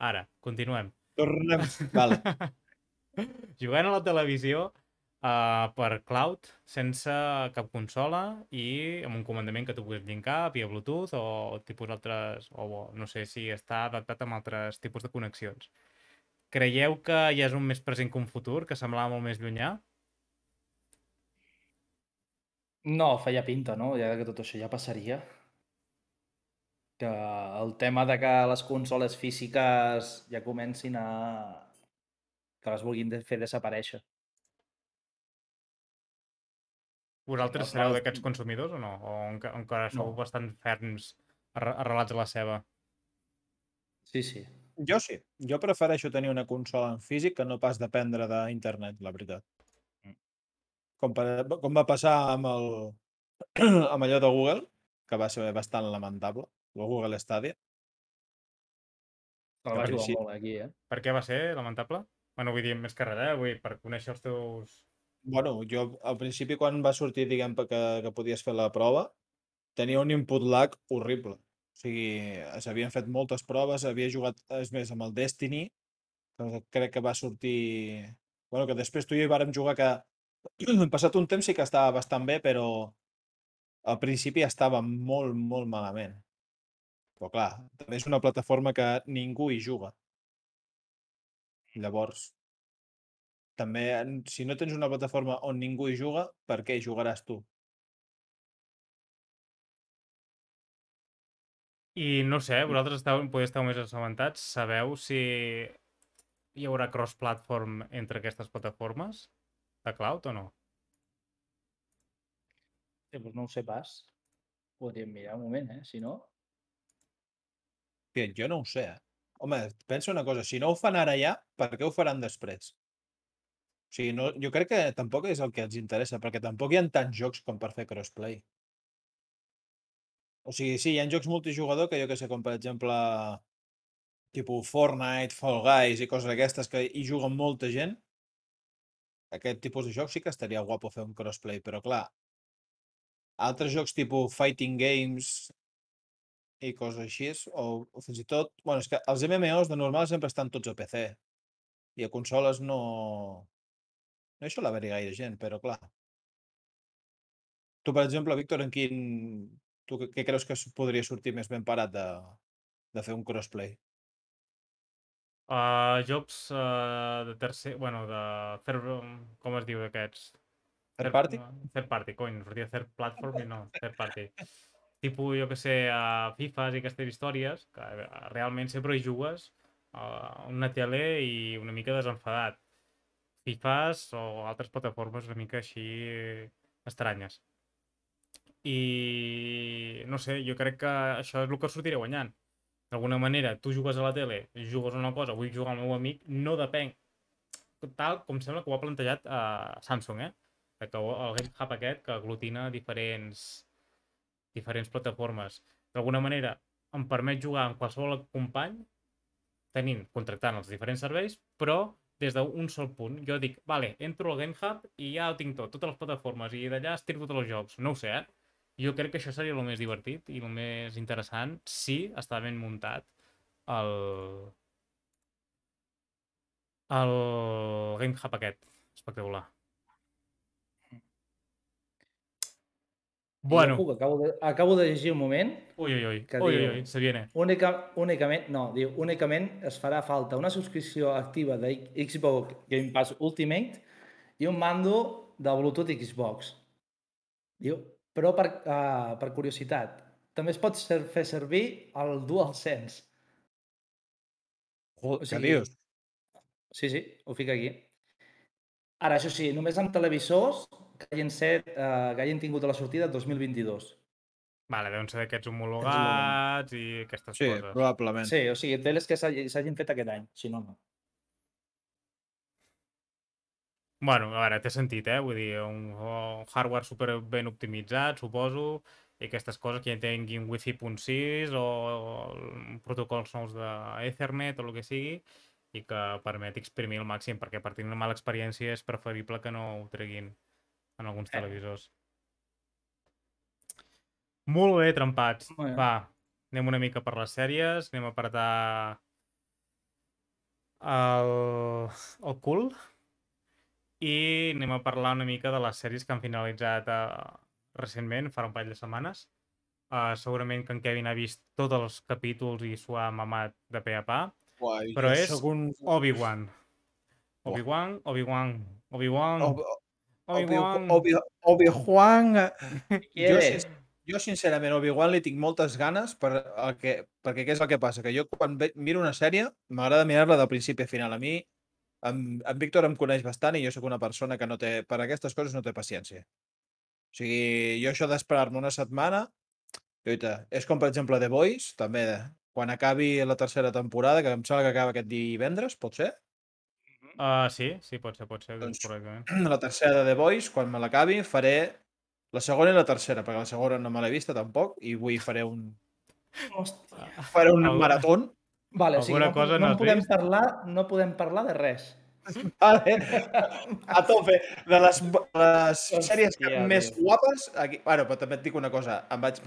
Ara, continuem. Tornem... Vale. jugant a la televisió uh, per cloud, sense cap consola i amb un comandament que tu puguis linkar via Bluetooth o tipus altres, o no sé si està adaptat amb altres tipus de connexions. Creieu que ja és un més present que un futur, que semblava molt més llunyà? no, feia pinta, no? Ja que tot això ja passaria. Que el tema de que les consoles físiques ja comencin a... que les vulguin de- fer desaparèixer. Vosaltres sereu d'aquests consumidors o no? O enca encara sou No. bastant ferms arre- arrelats a la seva? Sí, sí. Jo sí. Jo prefereixo tenir una consola en físic que no pas dependre d'internet, la veritat. Mm. Com, per, com va passar amb, el, amb allò de Google, que va ser bastant lamentable, el Google Stadia. Se'l va jugar així- molt aquí, eh? Per què va ser lamentable? Bueno, vull dir, més que res, eh? Vull dir, per conèixer els teus... Bueno, jo al principi quan va sortir, diguem, que, que podies fer la prova, tenia un input lag horrible. O sigui, s'havien fet moltes proves, havia jugat, és més, amb el Destiny, que crec que va sortir... Bueno, que després tu i jo hi vàrem jugar que passat un temps sí que estava bastant bé, però al principi estava molt, molt malament. Però clar, també és una plataforma que ningú hi juga. Llavors, també, si no tens una plataforma on ningú hi juga, per què hi jugaràs tu? I no sé, vosaltres esteu, podeu estar més assabentats. Sabeu si hi haurà cross-platform entre aquestes plataformes de cloud o no? Sí, doncs no ho sé pas. Podríem mirar un moment, eh? Si no... Hòstia, jo no ho sé, eh? Home, pensa una cosa, si no ho fan ara ja, per què ho faran després? O sigui, no, jo crec que tampoc és el que ens interessa, perquè tampoc hi ha tants jocs com per fer crossplay. O sigui, sí, hi ha jocs multijugador que jo que sé, com per exemple tipus Fortnite, Fall Guys i coses d'aquestes que hi juguen molta gent. Aquest tipus de jocs sí que estaria guapo fer un crossplay, però clar, altres jocs tipus Fighting Games i coses així, o, o fins i tot... bueno, és que els MMOs de normal sempre estan tots a PC i a consoles no... No hi sol haver-hi gaire gent, però clar. Tu, per exemple, Víctor, en quin... Tu què, creus que podria sortir més ben parat de, de fer un crossplay? Uh, jocs uh, de tercer... Bueno, de... Third, com es diu d'aquests? Third party? Third party, cony. Sortia third platform i no, third party. Tipus, jo que sé, a FIFAs i aquestes històries, que eh, realment sempre hi jugues a una tele i una mica desenfadat. FIFAs o altres plataformes una mica així estranyes. I no sé, jo crec que això és el que sortiré guanyant. D'alguna manera, tu jugues a la tele, jugues una cosa, vull jugar al meu amic, no depèn tal com sembla que ho ha plantejat a Samsung, eh? Que el Game Hub aquest que aglutina diferents, diferents plataformes. D'alguna manera em permet jugar amb qualsevol company tenint, contractant els diferents serveis, però des d'un sol punt. Jo dic, vale, entro al Game Hub i ja ho tinc tot, totes les plataformes, i d'allà estiro tots els jocs. No ho sé, eh? Jo crec que això seria el més divertit i el més interessant si està ben muntat el, el Game Hub aquest. Espectacular. Bueno, Jo, acabo, de, acabo de llegir un moment ui, ui, ui, que ui, ui, diu- ui, se viene. Única, únicament, no, diu, únicament es farà falta una subscripció activa de Xbox Game Pass Ultimate i un mando de Bluetooth Xbox. Diu, però per, uh, per curiositat, també es pot ser, fer servir el DualSense. O O sigui... sigui- dius? Sí, sí, ho fica aquí. Ara, això sí, només amb televisors que hagin, set, uh, que hagin tingut a la sortida 2022. Vale, deuen ser d'aquests homologats i aquestes Sí, coses. probablement. Sí, o sigui, teles que s'hagi- s'hagin fet aquest any, si no, no. Bueno, a veure, té sentit, eh? Vull dir, un, un hardware super ben optimitzat, suposo, i aquestes coses que ja tinguin Wi-Fi.6 o, o protocols nous d'Ethernet o el que sigui, i que permet exprimir al màxim, perquè per tenir una mala experiència és preferible que no ho treguin en alguns Eh. televisors. Molt bé, trempats. Molt bé. Va, anem una mica per les sèries, anem a apretar el, el cul i anem a parlar una mica de les sèries que han finalitzat uh, recentment, fa un parell de setmanes. Uh, segurament que en Kevin ha vist tots els capítols i s'ho ha mamat de pe a pa. Uai, Però és un... Obi-Wan. Obi-Wan, Obi-Wan, Obi-Wan, Obi- Obi-Wan. Obi- Obi-Wan... Qui jo, sincerament, Obi-Wan li tinc moltes ganes per el que, perquè què és el que passa? Que jo quan miro una sèrie m'agrada mirar-la del principi a final. A mi, en, en Víctor em coneix bastant i jo sóc una persona que no té, per aquestes coses no té paciència. O sigui, jo això d'esperar-me una setmana, lluita, és com per exemple The Boys, també, quan acabi la tercera temporada, que em sembla que acaba aquest divendres, pot ser? Uh, sí, sí, pot ser, pot ser, Doncs- correctament. la tercera de The Boys, quan me l'acabi, faré la segona i la tercera, perquè la segona no me l'he vista tampoc, i avui faré un, Hòstia. faré un Algú- maratón. Vale, o sigui, Alguna no, cosa no, no podem vist? parlar, no podem parlar de res. Vale. A tope. De les, les sèries que Hòstia, més guapes... Aquí... Bueno, però també et dic una cosa. Em vaig,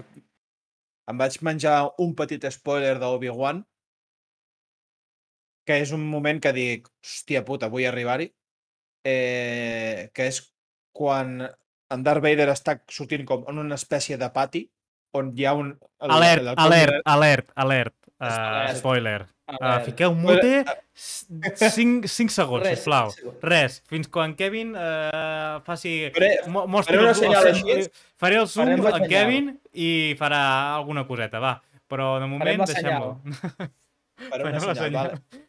em vaig menjar un petit spoiler d'Obi-Wan que és un moment que dic, hòstia puta, vull arribar-hi. Eh, que és quan en Darth Vader està sortint com en una espècie de pati on hi ha un... el- Alert, el- el- alert, alert, alert. Uh, Alert. spoiler. Uh, fiqueu mute 5, 5 segons, Res, sisplau. segons. Res, fins quan Kevin uh, faci... Faré- mo- mostri faré una el el així. Faré el zoom en senyal. Kevin i farà alguna coseta, va. Però de moment deixem-lo. Faré una senyal, vale?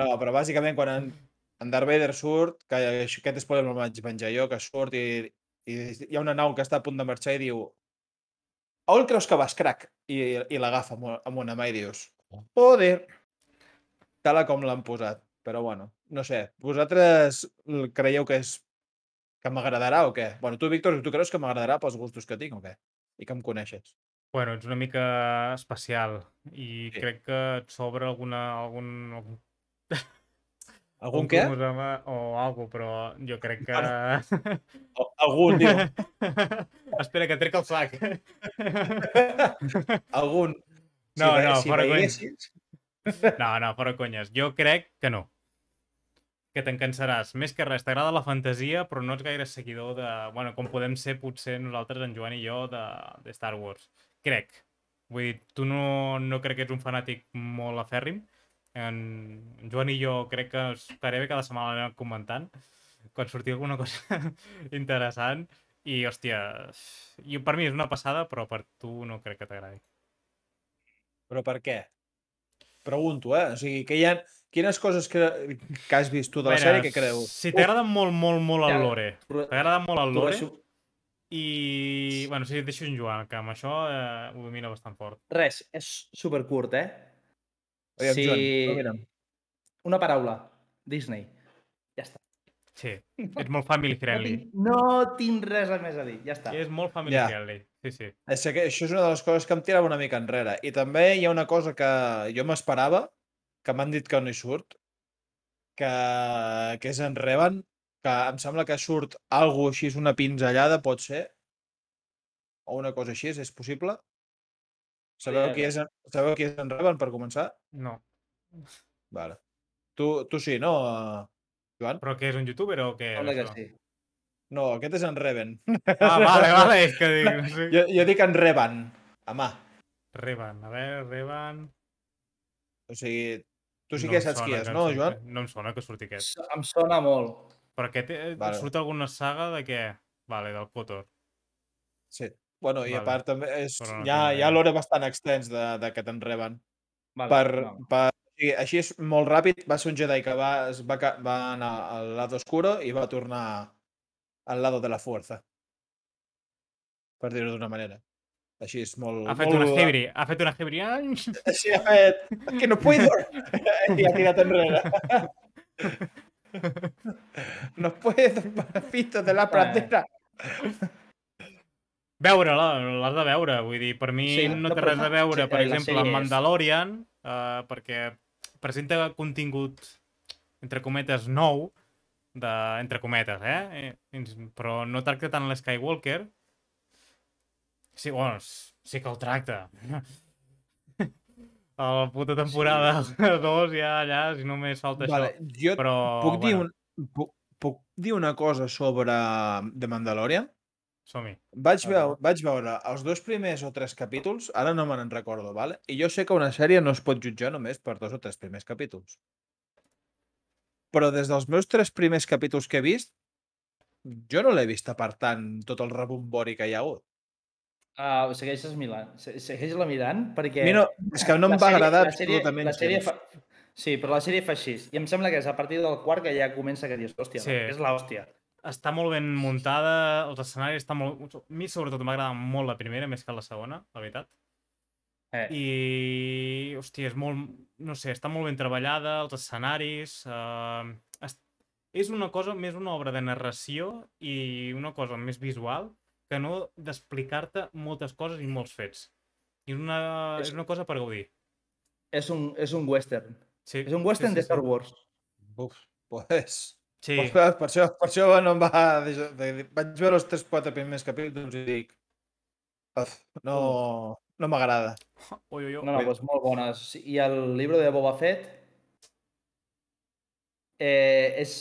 No, però bàsicament quan en, en Darth Vader surt, que aquest spoiler me'l vaig menjar jo, que surt i, i hi ha una nau que està a punt de marxar i diu a on creus que vas, crac? I, i l'agafa amb, una- mà i dius joder, tal com l'han posat. Però bueno, no sé, vosaltres creieu que és que m'agradarà o què? Bueno, tu, Víctor, tu creus que m'agradarà pels gustos que tinc o què? I que em coneixes? Bueno, ets una mica especial i Sí. crec que et sobra alguna, algun, algun, Algun què? cromosoma o alguna però jo crec que... Algun, diu. Espera, que trec el sac. Algun. No, ve- no, fora conya. veiessis- No, no, fora conyes. Jo crec que no. Que te'n cansaràs. Més que res, t'agrada la fantasia, però no ets gaire seguidor de... Bueno, com podem ser potser nosaltres, en Joan i jo, de, de Star Wars. Crec. Vull dir, tu no, no crec que ets un fanàtic molt afèrrim. En, Joan i jo crec que gairebé cada setmana l'anem comentant quan sortia alguna cosa interessant i, hòstia, jo, per mi és una passada, però per tu no crec que t'agradi. Però per què? Pregunto, eh? O sigui, que hi ha... Quines coses que, que has vist tu de la Mira, sèrie que creus? Si t'agrada molt, molt, molt el lore, t'agrada molt el lore, i... Bueno, sí, et deixo en Joan, que amb això eh, ho domina bastant fort. Res, és supercurt, eh? Aviam, si... Joan. Una paraula. Disney. Ja està. Sí, ets molt family No friendly. tinc, no tinc res a més a dir. Ja està. És molt family Ja. friendly, sí, sí. És que això és una de les coses que em tirava una mica enrere. I també hi ha una cosa que jo m'esperava, que m'han dit que no hi surt, que, que és en Revan, que em sembla que surt algo així, és una pinzellada, pot ser? O una cosa així, és possible? Sabeu qui és, sabeu qui és en Revan, per començar? No. Vale. Tu, tu sí, no, eh, Joan? Però què és un youtuber o què? Sembla que sí. No, aquest és en Reven. Ah, vale, vale, és que dic, no sé. Jo, jo dic en Revan, home. Revan, a veure, Revan... O sigui, tu sí no que saps qui és, que no, Joan? No em sona que surti aquest. Em sona molt. Però aquest eh, Vale. surt alguna saga de què? Vale, del Kotor. Sí. Bueno, i a Vale. part també és, Però no hi, ha, hi ha l'hora bastant extens de, de que te'n reben. Vale, per, no. per, sigui, així és molt ràpid, va ser un Jedi que va, es va, va anar al lado oscuro i va tornar al lado de la fuerza. Per dir-ho d'una manera. Així és molt... Ha fet molt... una hebri, ha fet una hebri. Ai! Sí, ha fet... Que no puedo! I ha tirat enrere. no puedo, papito de la pradera. Veure-la, l'has de veure. Vull dir, per mi Sí, no té res a fa- veure, sí, per exemple, amb és- Mandalorian, eh, perquè presenta contingut, entre cometes, nou, de, entre cometes, eh? Eh, Però no tracta tant l'Skywalker. Sí, bueno, sí que el tracta. A la puta temporada 2 ja allà, si només falta Vale, això. jo Però, puc, dir bueno, un, puc, puc dir una cosa sobre The Mandalorian? som-hi. Vaig, veu, vaig veure els dos primers o tres capítols, ara no me n'en recordo, vale? i jo sé que una sèrie no es pot jutjar només per dos o tres primers capítols. Però des dels meus tres primers capítols que he vist, jo no l'he vist apartant tot el rebombori que hi ha hagut. Uh, segueixes mirant, se- segueix-la mirant perquè... A mi no, és que no em va sèrie- agradar la sèrie, absolutament. la sèrie fa... Sí, però la sèrie fa així. I em sembla que és a partir del quart que ja comença que dius, hòstia, Sí. és l'hòstia. Està molt ben muntada, els escenaris estan molt... A mi, sobretot, m'agrada molt la primera, més que la segona, la veritat. Eh. I, hòstia, és molt... No sé, està molt ben treballada, els escenaris... Uh, es, és una cosa, més una obra de narració i una cosa més visual que no d'explicar-te moltes coses i molts fets. I és una, És- és una cosa per gaudir. És un, és un western. Sí, És un western sí, de Star Wars. Uf, pues, Sí, pues, per, això, per això no em va... Vaig veure els 3-4 primers capítols i dic... "Uf, No, no m'agrada. ui, ui, ui. No, no, doncs molt bones. Sí, I el llibre de Boba Fett eh, és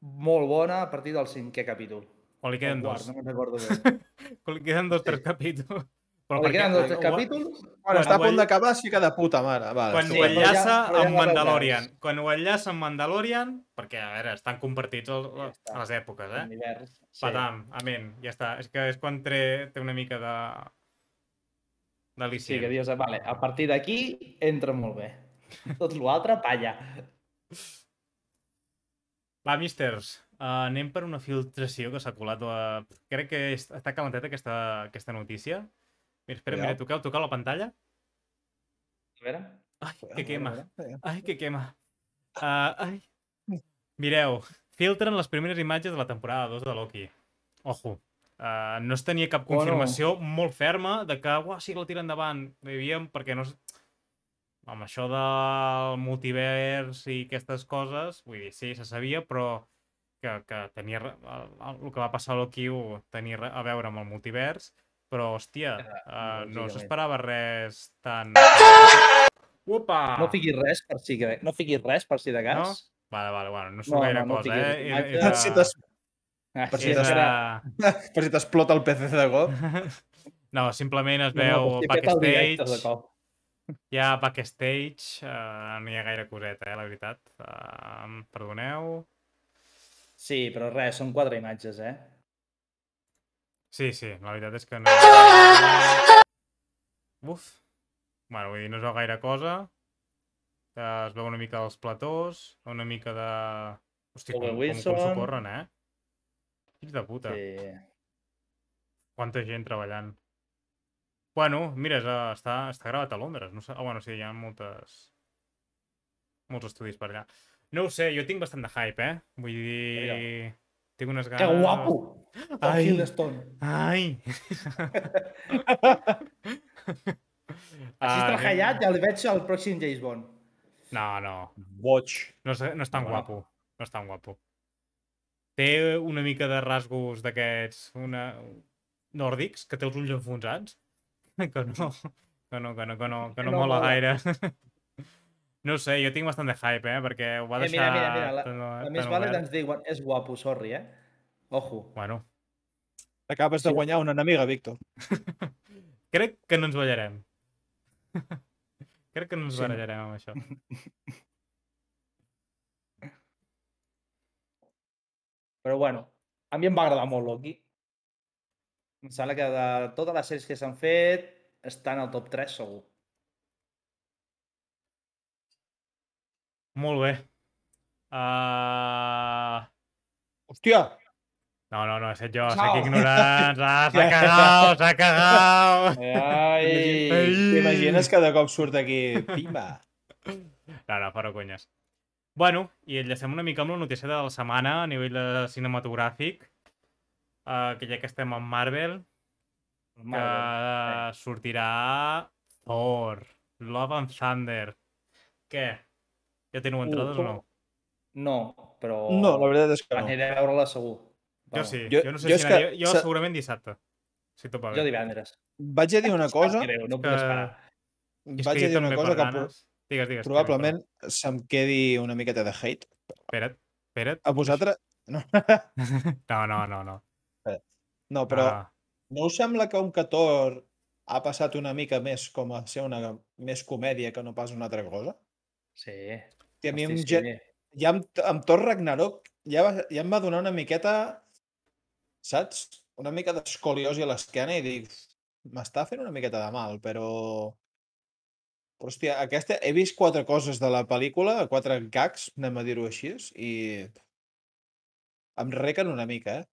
molt bona a partir del cinquè capítol. Quan li queden O quart, dos. No me'n recordo bé. Quan li queden dos, tres Sí. capítols. Però li queden dos tres capítols Quan, Quan està a punt d'acabar, sí que de puta mare. Vale, quan Sí, ho enllaça ja amb. Mandalorian. Quan ho enllaça amb Mandalorian, perquè, a veure, estan compartits el, Ja a les èpoques, eh? Sí. Patam, amén, ja està. És que és quan té, té una mica de... sí, d'al·licient. que dius, vale, a partir d'aquí entra molt bé. Tot l'altre, palla. Va, misters, uh, anem per una filtració que s'ha colat. A... Crec que és- està calenteta aquesta, aquesta notícia. Mira, espera, Cuidao. mira, toqueu, toqueu la pantalla. A veure. Ai, que quema. Ai, que quema. Uh, ai. Mireu, filtren les primeres imatges de la temporada 2 de Loki. Ojo. Uh, no es tenia cap Bueno. confirmació molt ferma de que, uah, sí que la tira endavant. Hi havia, perquè no... Amb això del multivers i aquestes coses, vull dir, sí, se sabia, però que, que tenia... El, el, el que va passar a Loki ho tenia a veure amb el multivers, però, hòstia, uh, no s'esperava res tan... Upa! No fiquis res per si, que- no fiquis res per si de cas. No? Vale, vale, bueno, no surt No, gaire no, no cosa, fiquis eh? Era, imatges. era, Si Ah, Per si que era- per si t'explota el PC de cop. No, simplement es No, no, veu directe de backstage, ha backstage, uh, no hi ha gaire coseta, eh, la veritat. Uh, perdoneu. Sí, però res, són quatre imatges, eh? Sí, sí, la veritat és que no... Uf. Bueno, vull dir, no es veu gaire cosa. Eh, Es veu una mica dels platós, una mica de... Hosti, com, com, com s'ho corren, eh? Fills de puta. Sí. Quanta gent treballant. Bueno, mira, és, eh, està, està gravat a Londres. No sé... ah, bueno, sí, hi ha moltes... molts estudis per allà. No ho sé, jo tinc bastant de hype, eh? Vull dir... Tinc unes ganes... Que guapo! Ai. Ai. Així Ah, treballat, ja el veig al pròxim James Bond. No, no. Boig. No és, no és tan Bueno. guapo. No és tan guapo. Té una mica de rasgos d'aquests una... nòrdics, que té els ulls enfonsats. Que no, que no, que no, que no, que no No mola mola. gaire. No ho sé, jo tinc bastant de hype, eh? Perquè ho va Eh, deixar... mira, mira, mira, la, tan, la vàlida obert. ens diuen és guapo, sorry, eh? Ojo. Bueno, Acabes de guanyar una enemiga, Víctor. crec que no ens ballarem. crec que no ens Sí. barallarem amb això. Però bueno, a mi em va agradar molt Loki. Em sembla que de totes les sèries que s'han fet està en el top 3 segur. Molt bé. Uh... Hòstia! No, no, no, he set jo, Ciao. soc ignorant. Ah, s'ha cagat, s'ha cagat. Ai! Ai. T'imagines que de cop surt aquí... Pimba! No, no, fora conyes. Bueno, i enllacem una mica amb la notícia de la setmana a nivell de cinematogràfic, uh, que ja que estem amb Marvel, que Marvel. sortirà Thor, Love and Thunder. Què? Ja teniu entrades o no? No, però... No, la veritat és que no. Aniré a veure-la segur. Jo sí, Jo- jo, no sé jo si que jo se- segurament dissabte, si tot va Jo divendres. Vaig a dir una cosa, Greu, no puc que- esperar. Vaig a dir una cosa que. Digues, digues. probablement se'm quedi una miqueta de hate. Espera't, espera't. A vosaltres... No, No, no, no, no. no però Ah, no us sembla que un 14 ha passat una mica més com a ser una més comèdia que no pas una altra cosa? Sí. I a mi Gen- sí. ja amb, amb Thor Ragnarok ja, va, ja em va donar una miqueta, saps? Una mica d'escoliosi a l'esquena i dic, m'està fent una miqueta de mal, però... Però, hòstia, aquesta... He vist quatre coses de la pel·lícula, quatre gags, anem a dir-ho així, i em requen una mica, eh?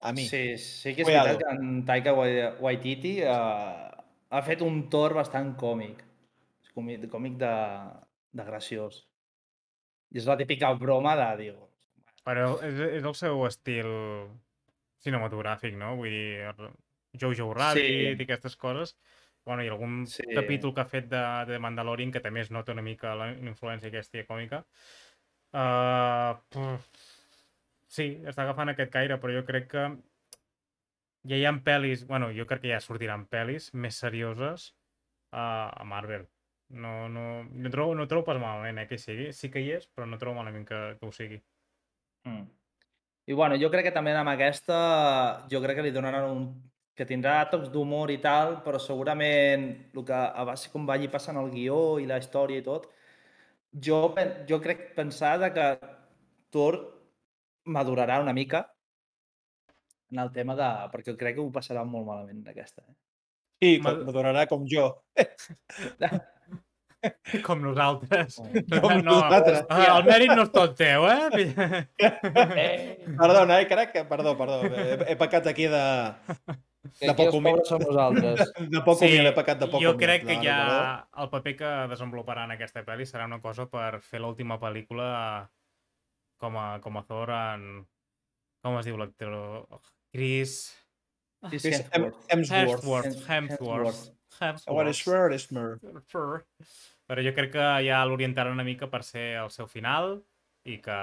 A mi. Sí, sí que és Cuidado. veritat que en Taika Wai- Waititi uh, ha fet un Thor bastant còmic. És còmic, còmic de, de graciós. I és la típica broma de, diu, Però és, és el seu estil cinematogràfic, no? Vull dir, Jojo Rabbit Sí. i aquestes coses. Bueno, i algun Sí. capítol que ha fet de, de Mandalorian que també es nota una mica la la influència aquesta còmica. Uh, pff, sí, està agafant aquest caire, però jo crec que ja hi ha pel·lis, bueno, jo crec que ja sortiran pel·lis més serioses uh, a Marvel. No, no, no, trobo, no trobo pas malament eh, que hi sigui. Sí que hi és, però no trobo malament que, que ho sigui. Mm. I bueno, jo crec que també amb aquesta, jo crec que li donaran un que tindrà tocs d'humor i tal, però segurament el que a base com vagi passant el guió i la història i tot, jo, jo crec pensar de que Thor madurarà una mica en el tema de... perquè crec que ho passarà molt malament aquesta. Eh? I com, m'adorarà com jo. Com nosaltres. Com no, nosaltres. eh, el mèrit no és tot teu, eh? Eh, Perdona, eh, crec que... Perdó, perdó. He, he pecat aquí de... que De poc humil. som nosaltres. De poc humil, he pecat de poc jo humil. crec que Perdó, ja perdó. el paper que desenvoluparà en aquesta pel·li serà una cosa per fer l'última pel·lícula com a, com a Thor en... Com es diu l'actor? Chris... Chris Chris Hem- Hemsworth. Hemsworth. Hemsworth. Hemsworth. What is fair is fair. Però jo crec que ja l'orientarà una mica per ser el seu final i que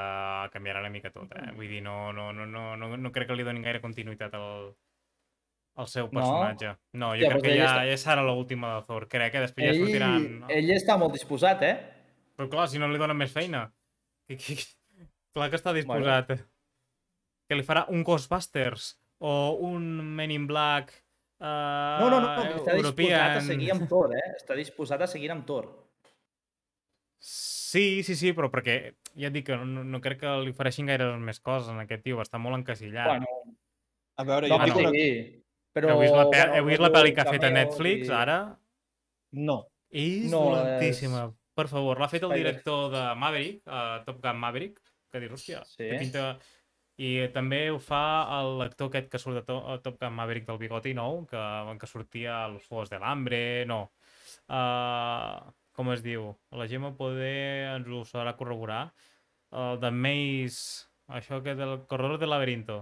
canviarà una mica tot, eh? Vull dir, no, no, no, no, no, no crec que li donin gaire continuïtat al, al seu personatge. No, jo Hòstia, crec doncs que ja, està- ja serà l'última de Thor. Crec que després ja Ell, sortiran... ell està molt disposat, eh? Però clar, si no li donen més feina. Clar que està disposat. Que li farà un Ghostbusters o un Men in Black uh, No, no, no, no està disposat a European. seguir amb Thor, eh? Està disposat a seguir amb Thor. Sí, sí, sí, però perquè ja et dic que no, no crec que li ofereixin gaire més coses en aquest tio, està molt encasillat. Bueno, A veure, jo dic no. una... sí, però... heu vist la, pe bueno, heu vist la pel·li que ha fet a Netflix, i- ara? No. És No, dolentíssima. Per favor, l'ha fet el director de Maverick, uh, Top Gun Maverick, que dius, hòstia, Sí. que pinta... I també ho fa l'actor aquest que surt de to Top Gun Maverick del bigoti nou, que, que sortia a Los Juegos del Hambre, no. Uh, com es diu? La Gemma poder ens ho sabrà corroborar. El de Maze, això que del Corredor del Laberinto.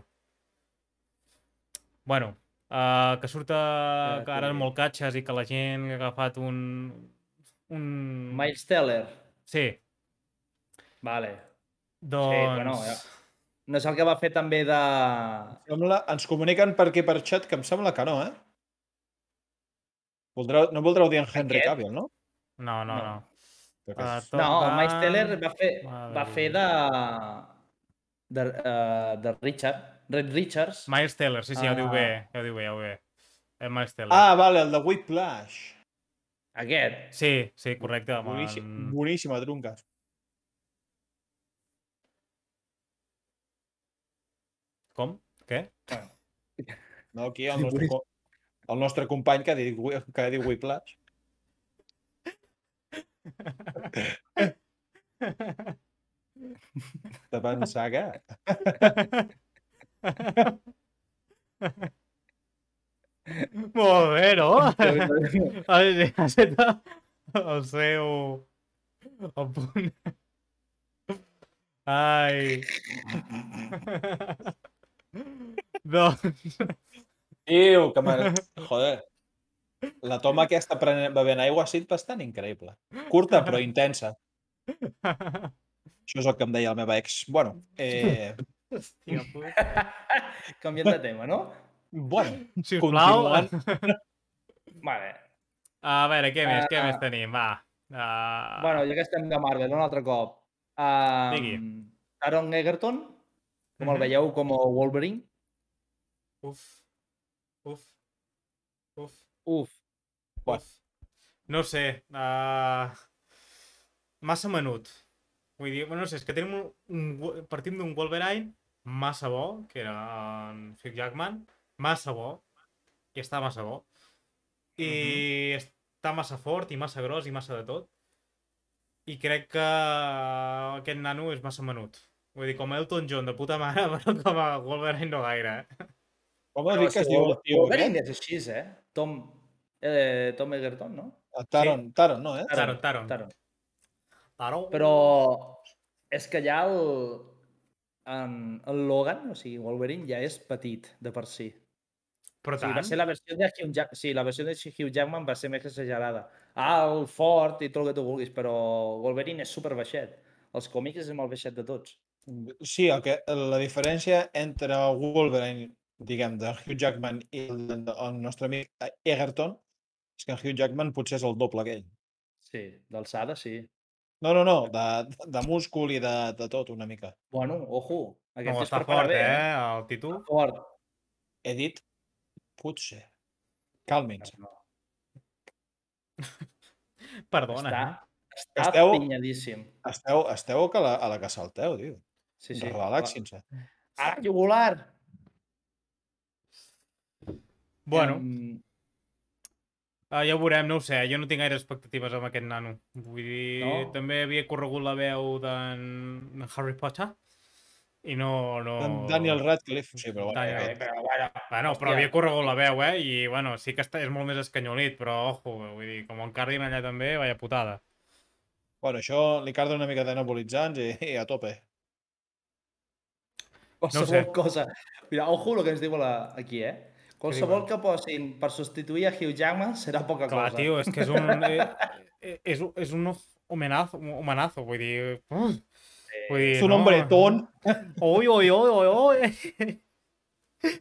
Bueno, uh, que surt a, que ara és molt catxes i que la gent ha agafat un... un... Miles Teller. Sí, Vale. doncs... Sí, bueno, ja. No és el que va fer també de... Sembla, ens comuniquen per aquí per xat que em sembla que no, eh? Voldreu, no voldreu dir en Henry? Cavill, no? No, no, No. no. Uh, No, el Miles Teller va fer, va fer de... de, uh, de Richard, Red Richards. Miles Teller, sí, sí, ja ho diu Ah. bé, ja ho diu bé, ja ho diu bé. És Miles Teller. Ah, vale, el de Whiplash. Aquest. Sí, sí, correcte. Boníssim, en- boníssima, Drunkas. Com? Què? No, aquí el nostre, el nostre company que ha dit, que ha dit Whiplash. Pensar que... Molt bé, no? Ha set el seu... El punt... Ai... doncs... Iu, que. Joder. La toma aquesta prenent, bevent aigua ha sigut bastant increïble. Curta, però intensa. Això és el que em deia la meva ex. Bueno, eh, Hòstia, puta. Canviant de tema, no? bueno, Sisplau. Continuant. Vale. A veure, què més? Què Ah. més tenim? Va. Uh... Bueno, ja que estem de Marvel, un altre cop. Um, Digui. Taron Egerton, com el Mhm. veieu com Wolverine. Uf. Uf. Uf. Uf, Uf. No sé. Uh... Massa menut. Vull dir, bueno, no sé, és que tenim un, un, partim d'un Wolverine massa bo, que era en Hugh Jackman, massa bo, i està massa bo. I està massa fort i massa gros i massa de tot. I crec que aquest nano és massa menut. Vull dir, com Elton John de puta mare, però com a Wolverine no gaire, eh? Com has dit que si es diu el tio Wolverine és així, eh? Tom, eh, Tom Egerton, no? Ah, Taron, Taron, no, eh? Taron, Taron. Taron. Taron. Però és que ja el, en, el Logan, o sigui, Wolverine, ja és petit de per si. Però O sigui, tant. va ser la versió de Hugh Jackman, sí, la versió de Hugh Jackman va ser més exagerada. Alt, fort i tot el que tu vulguis, però Wolverine és super baixet. Els còmics és el més baixet de tots. Sí, el que, la diferència entre Wolverine, diguem, de Hugh Jackman i el, el nostre amic Egerton és que en Hugh Jackman potser és el doble que ell. Sí, d'alçada, sí. No, no, no, de, de múscul i de, de tot, una mica. Bueno, ojo. Aquest No, es està fort, bé, eh, el títol. Fort. He dit potser. Calmin-se. No, Perdona, està, eh? està Esteu- pinyadíssim. Esteu, esteu que la, a la que salteu, tio. Sí, sí. Relaxin-se. Ah, jugular! Bueno, Em, uh, ja ho veurem, no ho sé, jo no tinc gaire expectatives amb aquest nano. Vull dir, No? també havia corregut la veu d'en Harry Potter i no... no... Daniel Radcliffe, sí, però bueno, Daniel eh, però, bueno, Bueno, però havia corregut la veu, eh? I, bueno, sí que està, és molt més escanyolit, però, ojo, vull dir, com en Cardin allà també, vaya putada. bueno, això li carda una mica d'anabolitzants i, i a tope. Qualsevol sé. cosa. Mira, ojo el que ens diu la, aquí, eh? Qualsevol que posin per substituir a Hugh Jackman serà poca Clar, cosa. tio, és que és un... eh, eh, és, un- és un homenazo, un homenazo, vull dir... uf, vull dir És un hombretón. Oi, oi, oi, oi, oi,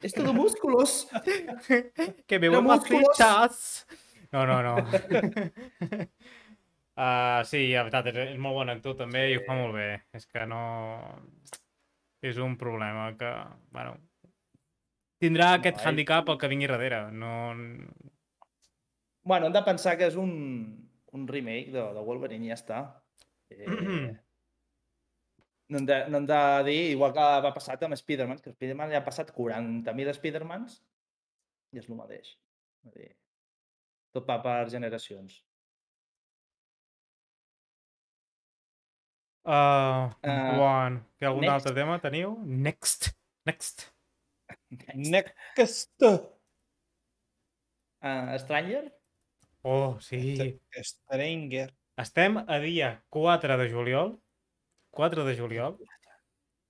És todo músculos. que me vuelvo a fichas. No, no, no. uh, sí, la veritat, és, és molt bon actor també i ho fa molt bé. És que no... És un problema que, bueno... Tindrà aquest ell- handicap el que vingui darrere. No... Bueno, hem de pensar que és un, un remake de, de Wolverine i ja està. Eh, no, hem de, no hem de dir, igual que va passar amb Spider-Man, que Spider-Man ja ha passat 40.000 Spider-Mans i és el mateix. Dir, tot va per generacions. Uh, Ah, bon. Que algun next. altre tema teniu? Next. Next. Next. Uh, Stranger? Oh, sí. Stranger. Estem a dia 4 de juliol. 4 de juliol.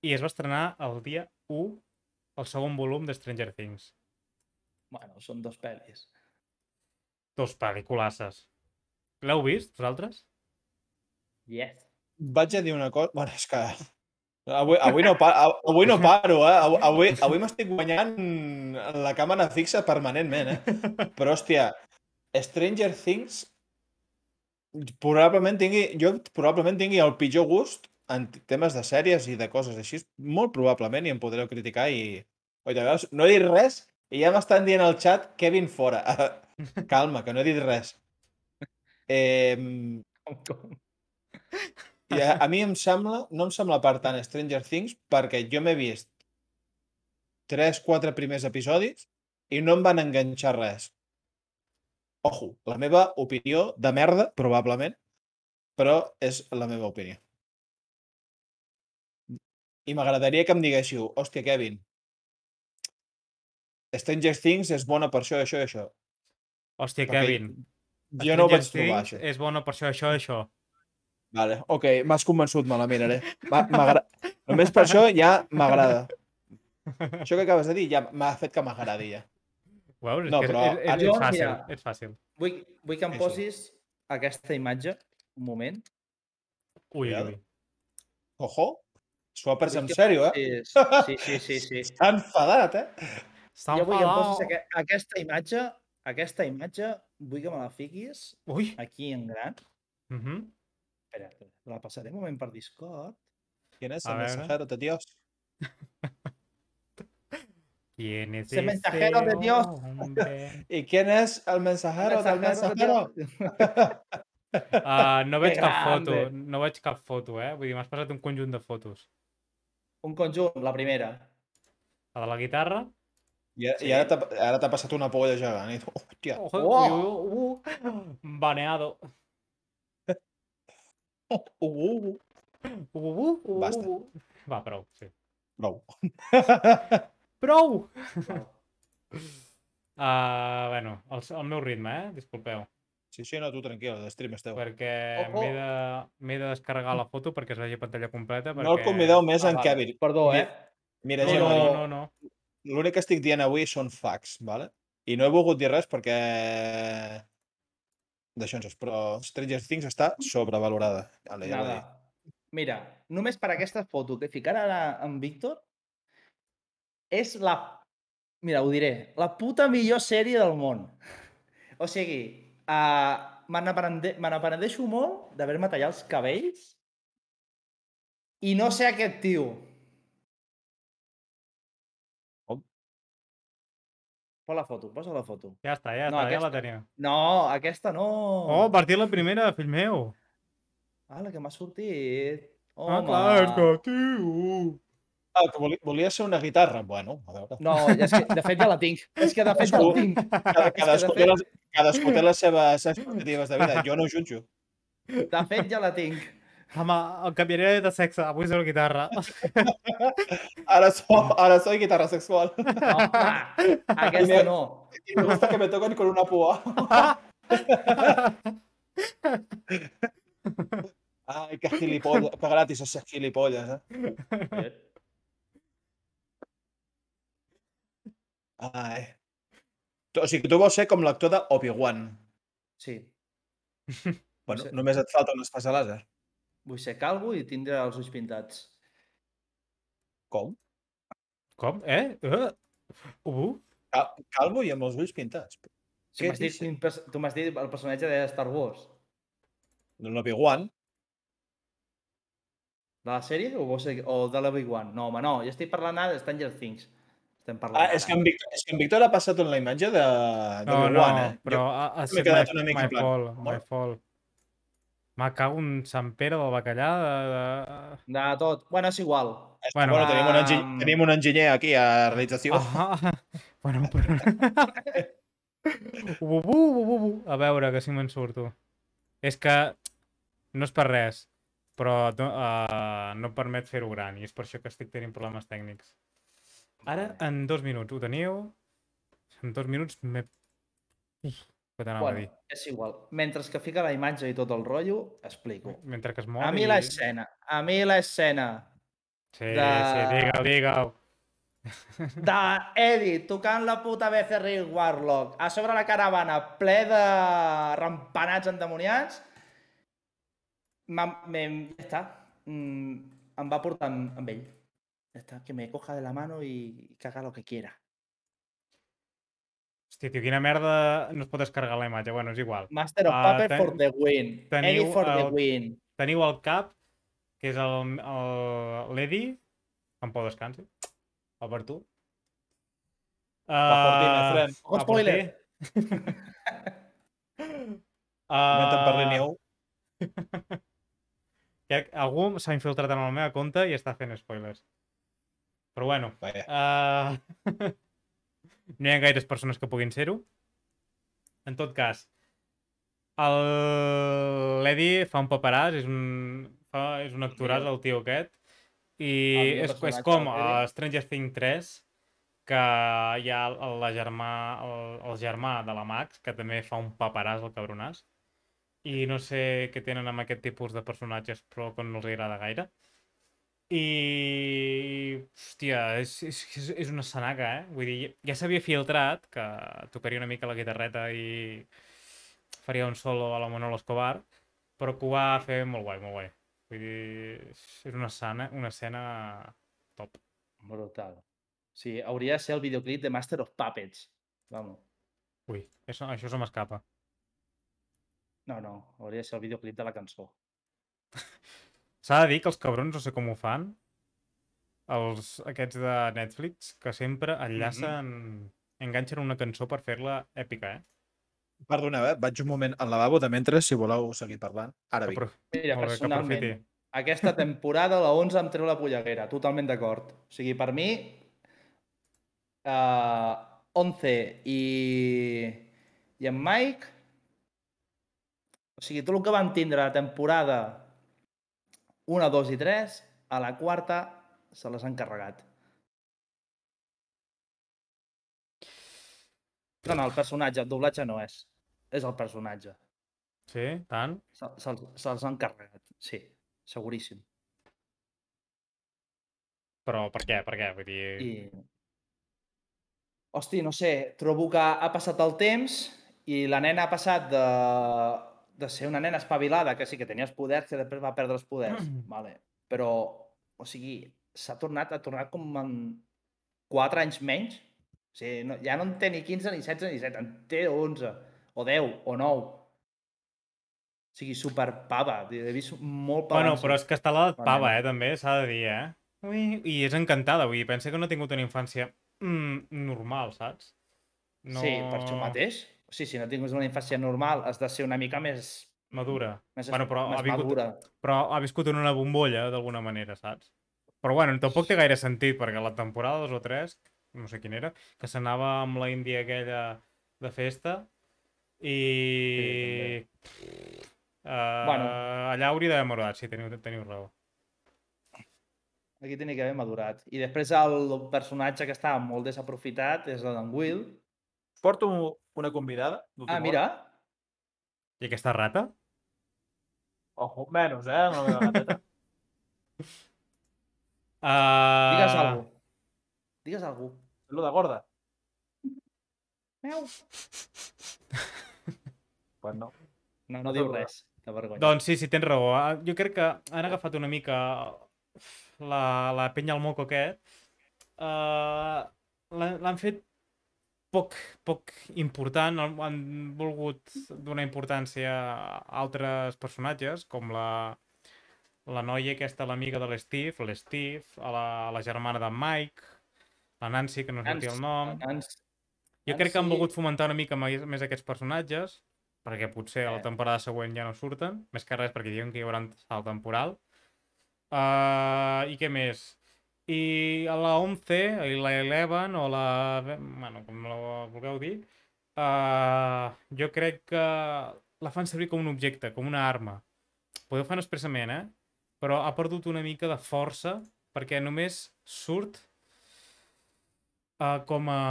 I es va estrenar el dia 1 el segon volum de Stranger Things. Bueno, són dos pel·lis. Dos pel·liculasses. L'heu vist, vosaltres? Yes. Vaig a dir una cosa... Bueno, és que... Avui, avui, no, pa, avui no paro, eh? Avui, avui, m'estic guanyant la càmera fixa permanentment, eh? Però, hòstia, Stranger Things probablement tingui, jo probablement tingui el pitjor gust en temes de sèries i de coses així, molt probablement, i em podreu criticar i... Oita, veus? No he dit res i ja m'estan dient al xat Kevin fora. Calma, que no he dit res. Eh? I a, a mi em sembla, no em sembla per tant Stranger Things perquè jo m'he vist 3-4 primers episodis i no em van enganxar res. Ojo, la meva opinió de merda, probablement, però és la meva opinió. I m'agradaria que em diguéssiu, hòstia, Kevin, Stranger Things és bona per això, això i això. Hòstia, Perquè Kevin. Jo no ho vaig Stranger trobar, Things això. És bona per això, això, això. Vale, ok, m'has convençut, me la miraré. Va- Només per això ja m'agrada. Això que acabes de dir ja m'ha fet que m'agradi ja. És No, que és, però- és, és, és fàcil, mira, és fàcil. Vull, vull que em posis aquesta imatge, un moment. Ui, ui. Ojo, s'ho ha pres en sèrio, eh? Sí, sí, sí, sí. Està enfadat, eh? Està Jo vull que em posis enfadat. aqu aquesta imatge, aquesta imatge, vull que me la fiquis Ui. aquí en gran. Mhm. Espera, espera, la passaré un moment per Discord. ¿Quién es A el veure. mensajero de Dios? ¿Quién es Ese mensajero de Dios. hombre? ¿Y quién es el mensajero del mensajero? Uh, no veig cap foto, no veig cap foto, eh? Vull dir, m'has passat un conjunt de fotos. Un conjunt, la primera. La de la guitarra. I, Sí. i ara t'ha ara t'ha passat una polla gegant. I tu, hòstia, Oh! ui. Baneado. Uh, uh, uh. Uh, uh, uh, Basta. Va, prou, sí. Prou. Prou! Uh, bueno, el, el meu ritme, eh? Disculpeu. Sí, sí, no, tu tranquil, l'estream és teu. Perquè Ojo. m'he de, de descarregar la foto perquè es vegi pantalla completa. Perquè... No el convideu més Ah, en vale. Kevin. Perdó, Mi- eh? Mira, No, Gemma, no, no, no. l'únic que estic dient avui són facts, vale? I no he volgut dir res perquè... D'això ens però Stranger Things està sobrevalorada. Vale, ja. Nada. Mira, només per aquesta foto que ficarà ara en Víctor, és la... Mira, ho diré. La puta millor sèrie del món. O sigui, uh, me n'aprendeixo molt d'haver-me tallat els cabells i no sé aquest tio. Posa la foto, posa la foto. Ja està, ja No, està, ja la aquesta. tenia. No, aquesta no. Oh, partir la primera, fill meu. Ah, la que m'ha sortit. Ah, Home. clar, és que, tio... Ah, que volia, volia ser una guitarra. Bueno, a veure. No, és que de fet ja la tinc. És que de fet ja la tinc. Cada, cadascú, fet- té les, cadascú té les seves expectatives de vida. Jo no jutjo. De fet ja la tinc. Home, el canviaré de sexe, vull ser la guitarra. Ara, so, ara soy guitarra sexual. Home, aquesta no. Y me gusta que me toquen con una púa. Ay, qué gilipollas. Qué gratis es ser gilipollas, eh? Ai. O sigui, que tu vols ser com l'actor de Obi-Wan. Sí. Bueno, Sí. només et falta un espasa làser. Vull ser calvo i tindre els ulls pintats. Com? Com? Eh? Uh. Uh. Cal- Calvo i amb els ulls pintats. Tu Què m'has dit, tu m'has dit el personatge de Star Wars. De l'Obi-Wan. De la sèrie o, o de l'Obi-Wan? No, home, no. Jo estic parlant ara de Stranger Things. Estem parlant Ah, és que, en Víctor, és que en Víctor ha passat en la imatge de No, no, d'Obi-Wan, eh? però Jo, ha, ha quedat my, una mica my plan, fault, my "Bueno". Me cago en Sant Pere del bacallà. De, de... De tot. Bueno, és igual. bueno, bueno, tenim, un enginyer, um, tenim un enginyer aquí a realització. Ah, bueno, però... u, u, u, u, u. A veure, que si me'n surto. És que no és per res, però no, uh, no permet fer-ho gran i és per això que estic tenint problemes tècnics. Ara, en dos minuts, ho teniu? En dos minuts m'he... Uf, què t'anava a Bueno, dir? és igual. Mentre que fica la imatge i tot el rotllo, explico. Mentre que es mor A mi l'escena, a mi l'escena Sí, de- sí, digue-ho, digue-ho. d'Eddie tocant la puta Becerril Warlock a sobre la caravana ple de rampanats endemoniats ja està mm, em va portar amb, amb ell ja està, que me coja de la mano i que haga lo que quiera Hòstia, tio, quina merda no es pot descarregar la imatge. Bueno, és igual. Master of Ah, Puppets ten- for the win teniu Eddie for the el- win Teniu al cap, que és el- el- l'Edi, en pau descansi, el Ah, friend. Ojo, va por ti. spoiler. Comenten per Ah, l'Inieu. que algú s'ha infiltrat en la meva compte i està fent spoilers. Però bueno, Vaja. Uh... no hi ha gaires persones que puguin ser-ho. En tot cas, el- l'Eddie fa un paperàs, és un, fa, és un actoràs, el tio aquest, i El és, és com el a. Stranger Things 3, que hi ha el, la germà, el, el germà de la Max, que també fa un paperàs, el cabronàs, i no sé què tenen amb aquest tipus de personatges, però que no els agrada gaire. I... Hòstia, és, és, és- una sanaga, eh? Vull dir, ja s'havia filtrat que tocaria una mica la guitarreta i faria un solo a la Manolo Escobar, però que ho va fer molt guai, molt guai. Vull dir, és una, sana, una escena top. brutal sí, hauria de ser el videoclip de Master of Puppets vamos Ui, això, això se m'escapa. no, no, hauria de ser el videoclip de la cançó S'ha de dir que els cabrons no sé com ho fan, els, aquests de Netflix, que sempre enllacen, enganxen una cançó per fer-la èpica, eh? Perdoneu, eh? Vaig un moment al lavabo de mentre, si voleu seguir parlant. Ara vinc. Mira, molt personalment, aquesta temporada la 11 em treu la polleguera, totalment d'acord. O sigui, per mi, uh, 11 i, i en Mike, o sigui, tot el que van tindre la temporada 1, 2 i 3, a la quarta se les han carregat. No, no, el personatge, el doblatge no és. És el personatge. Sí, tant? Se- Se'ls se han carregat, sí, seguríssim. Però per què? Per què? Vull dir... I... Hosti, no sé, trobo que ha passat el temps i la nena ha passat de, de ser una nena espavilada, que sí que tenia els poders, que després va perdre els poders, vale. però, o sigui, s'ha tornat, ha tornat com en 4 anys menys. O sigui, no, ja no en té ni 15, ni 16, ni 17, en té 11, o 10, o 9. O sigui, super pava. He vist molt pava. Bueno, però és que està a l'edat La pava, eh, també, s'ha de dir, eh? Ui, I és encantada, vull dir, pensa que no ha tingut una infància mm, normal, saps? No... Sí, per això mateix. O sigui, si no tinguis una infància normal, has de ser una mica més, Madura. més, Bueno, però més ha vingut- madura. Però ha viscut en una bombolla, d'alguna manera, saps? Però bueno, tampoc té gaire sentit, perquè la temporada 2 o 3, no sé quina era, que s'anava amb la índia aquella de festa i... uh, Bueno. Allà hauria d'haver madurat, sí, teniu, teniu raó. Aquí tenia que haver madurat. I després el personatge que estava molt desaprofitat és el d'en Will. Porto una convidada. Ah, mira, I aquesta rata? Ojo, menys, eh? La gateta. Uh... digues alguna cosa. Digues alguna cosa. Lo de gorda. Meu. Pues no. No, no diu res. Que vergonya. Doncs sí, sí, tens raó. Ah, Jo crec que han agafat una mica la, la penya al moco aquest. Uh, L'han fet poc, poc important. Han, volgut donar importància a altres personatges, com la, la noia aquesta, l'amiga de l'Steve, l'Steve, a la, a la germana de Mike, la Nancy, que no sortia el nom. Nancy, Jo crec que han volgut fomentar una mica més, més aquests personatges, perquè potser a la Eh. temporada següent ja no surten, més que res perquè diuen que hi haurà salt temporal. Uh, I què més? I a la 11, i la 11, o la... Bueno, com la vulgueu dir, uh, jo crec que la fan servir com un objecte, com una arma. Podeu fer expressament, eh? Però ha perdut una mica de força perquè només surt uh, com a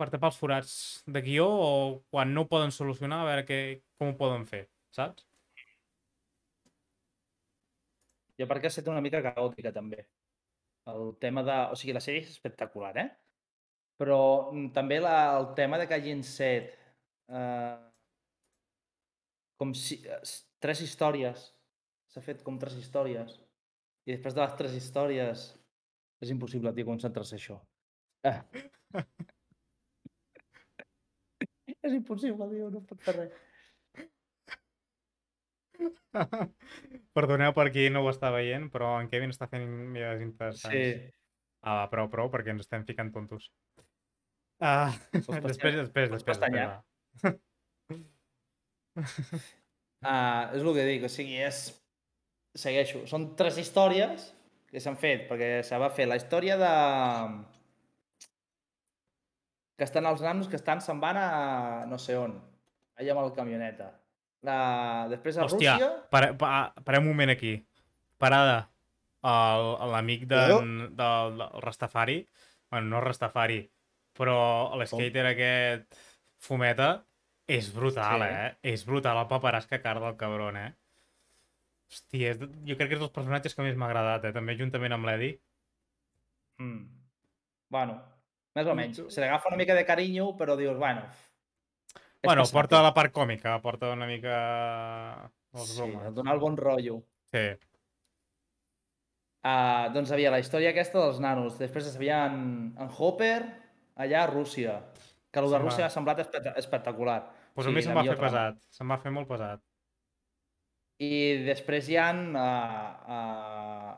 per tapar els forats de guió o quan no ho poden solucionar a veure què, com ho poden fer, saps? Jo perquè ha estat una mica caòtica, també. El tema de... O sigui, la sèrie és espectacular, eh? Però mm, també la, el tema de que hagin set eh, com si... eh, tres històries. S'ha fet com tres històries. I després de les tres històries és impossible, tio, concentrar-se en això. Ah. és impossible, tio, no pot fer res. Perdoneu per qui no ho està veient, però en Kevin està fent idees interessants. Sí. Ah, va, prou, prou, perquè ens estem ficant tontos. Ah, després, després, després, després. Uh, és el que dic, o sigui, és... Segueixo. Són tres històries que s'han fet, perquè se va fer la història de... que estan els nanos que estan, se'n van a no sé on, allà amb el camioneta. La... Després a Hòstia, Rússia... para, pa, parem un moment aquí. Parada. L'amic de, del, del Rastafari, bueno, no Rastafari, però l'skater aquest fumeta és brutal, Sí. eh? És brutal el paperàs que carda el cabron, eh? Hòstia, és, jo crec que és dels personatges que més m'ha agradat, eh? També juntament amb l'Eddie. Mm. Bueno, més o menys. Se li agafa una mica de carinyo, però dius, bueno... Bueno, porta la part còmica, porta una mica... Els Sí, bromes. et dona el bon rotllo. Sí. Uh, doncs havia la història aquesta dels nanos. Després es havia en, en Hopper, allà a Rússia. Que el de. Rússia m'ha semblat espect espectacular. Pues a mi se'm va fer trama. pesat. Se'm va fer molt pesat. I després hi ha a, a,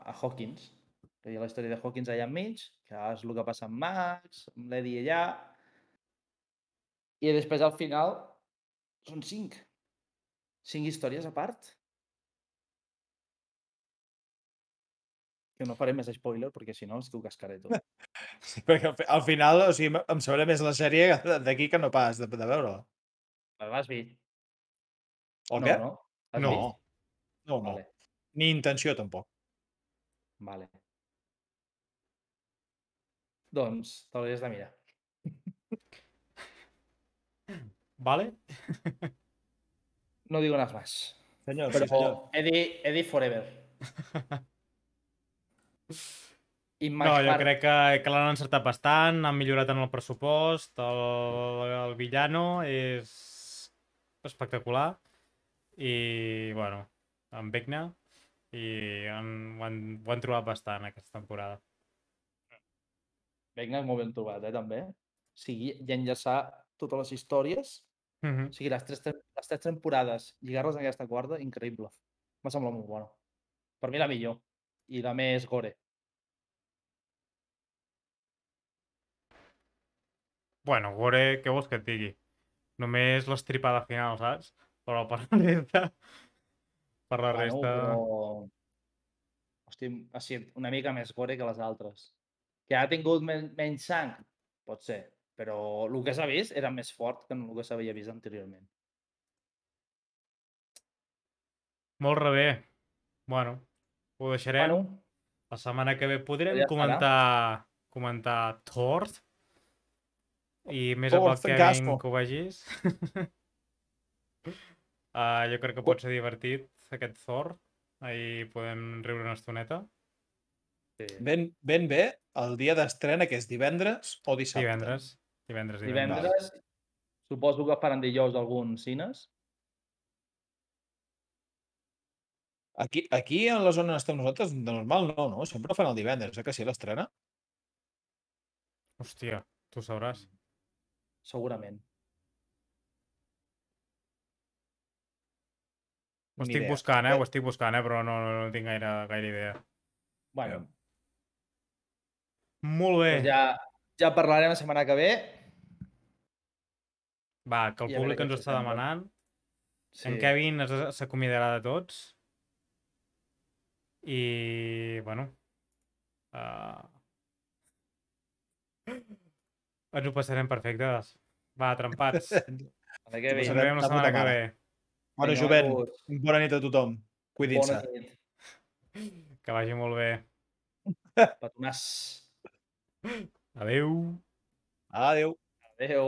a Hawkins. Que hi ha la història de Hawkins allà enmig, que és el que passa amb Max, amb l'Eddie allà. I després al final són cinc. Cinc històries a part. Que no faré més spoiler, perquè si no els tu cascaré tot. Sí, perquè al fi- al final, o sigui, em sabré més la sèrie d'aquí que no pas de, de veure-la. L'has vist? O no, què? no? No. vist? No, no. Vale, Ni intenció, tampoc. vale. Doncs, te l'hauries de mirar. Vale? No digo nada más. Senyor, Però sí, senyor. Eddie, Eddie Forever. No, jo crec que, que l'han encertat bastant, han millorat en el pressupost, el, el villano és... espectacular i, bueno, amb Vecna i han, ho, han, ho han trobat bastant aquesta temporada. Vinga, molt ben trobat, eh, també. O sigui, i enllaçar totes les històries, Mm o -hmm. sigui, les tres, les tres temporades, lligar-les en aquesta quarta, increïble. M'ha semblat molt bona. Per mi la millor. I la més gore. Bueno, Gore, què vols que et digui? Només l'estripada final, saps? Però per la resta... Per la Bueno, resta... però... Hosti, ha sigut una mica més gore que les altres. Que ha tingut men menys sang? Pot ser. Però el que s'ha vist era més fort que el que s'havia vist anteriorment. Molt rebé. Bueno, ho deixarem. Bueno, La setmana que ve podrem ja comentar, comentar Thor. I més a Thor, poc Kevin Fantasmo. que ho vegis. uh, jo crec que pot ser divertit aquest Thor. Ahir podem riure una estoneta. sí. Ben, ben bé el dia d'estrena, que és divendres o dissabte. Divendres. Divendres, divendres. divendres, suposo que faran dijous alguns cines. Aquí, aquí a la zona on estem nosaltres, de normal no, no? Sempre fan el divendres, eh, que sí, l'estrena? Hòstia, tu sabràs. Segurament. Ho estic idea. buscant, eh? Eh. Ho estic buscant, eh? Però no, no, no tinc gaire, gaire idea. Bueno, Molt bé. doncs ja, ja parlarem la setmana que ve. Va, que el I públic ens ho està demanant. Sí. En Kevin es- s'acomiadarà de tots. I, bueno... Uh... Ens ho passarem perfectes. Va, trempats. Ens Vale, Kevin. veiem la setmana que ve. Bona jovent. Bona nit a tothom. Cuidin-se. Que vagi molt bé. Petonàs. Adeu. Adéu. Adéu.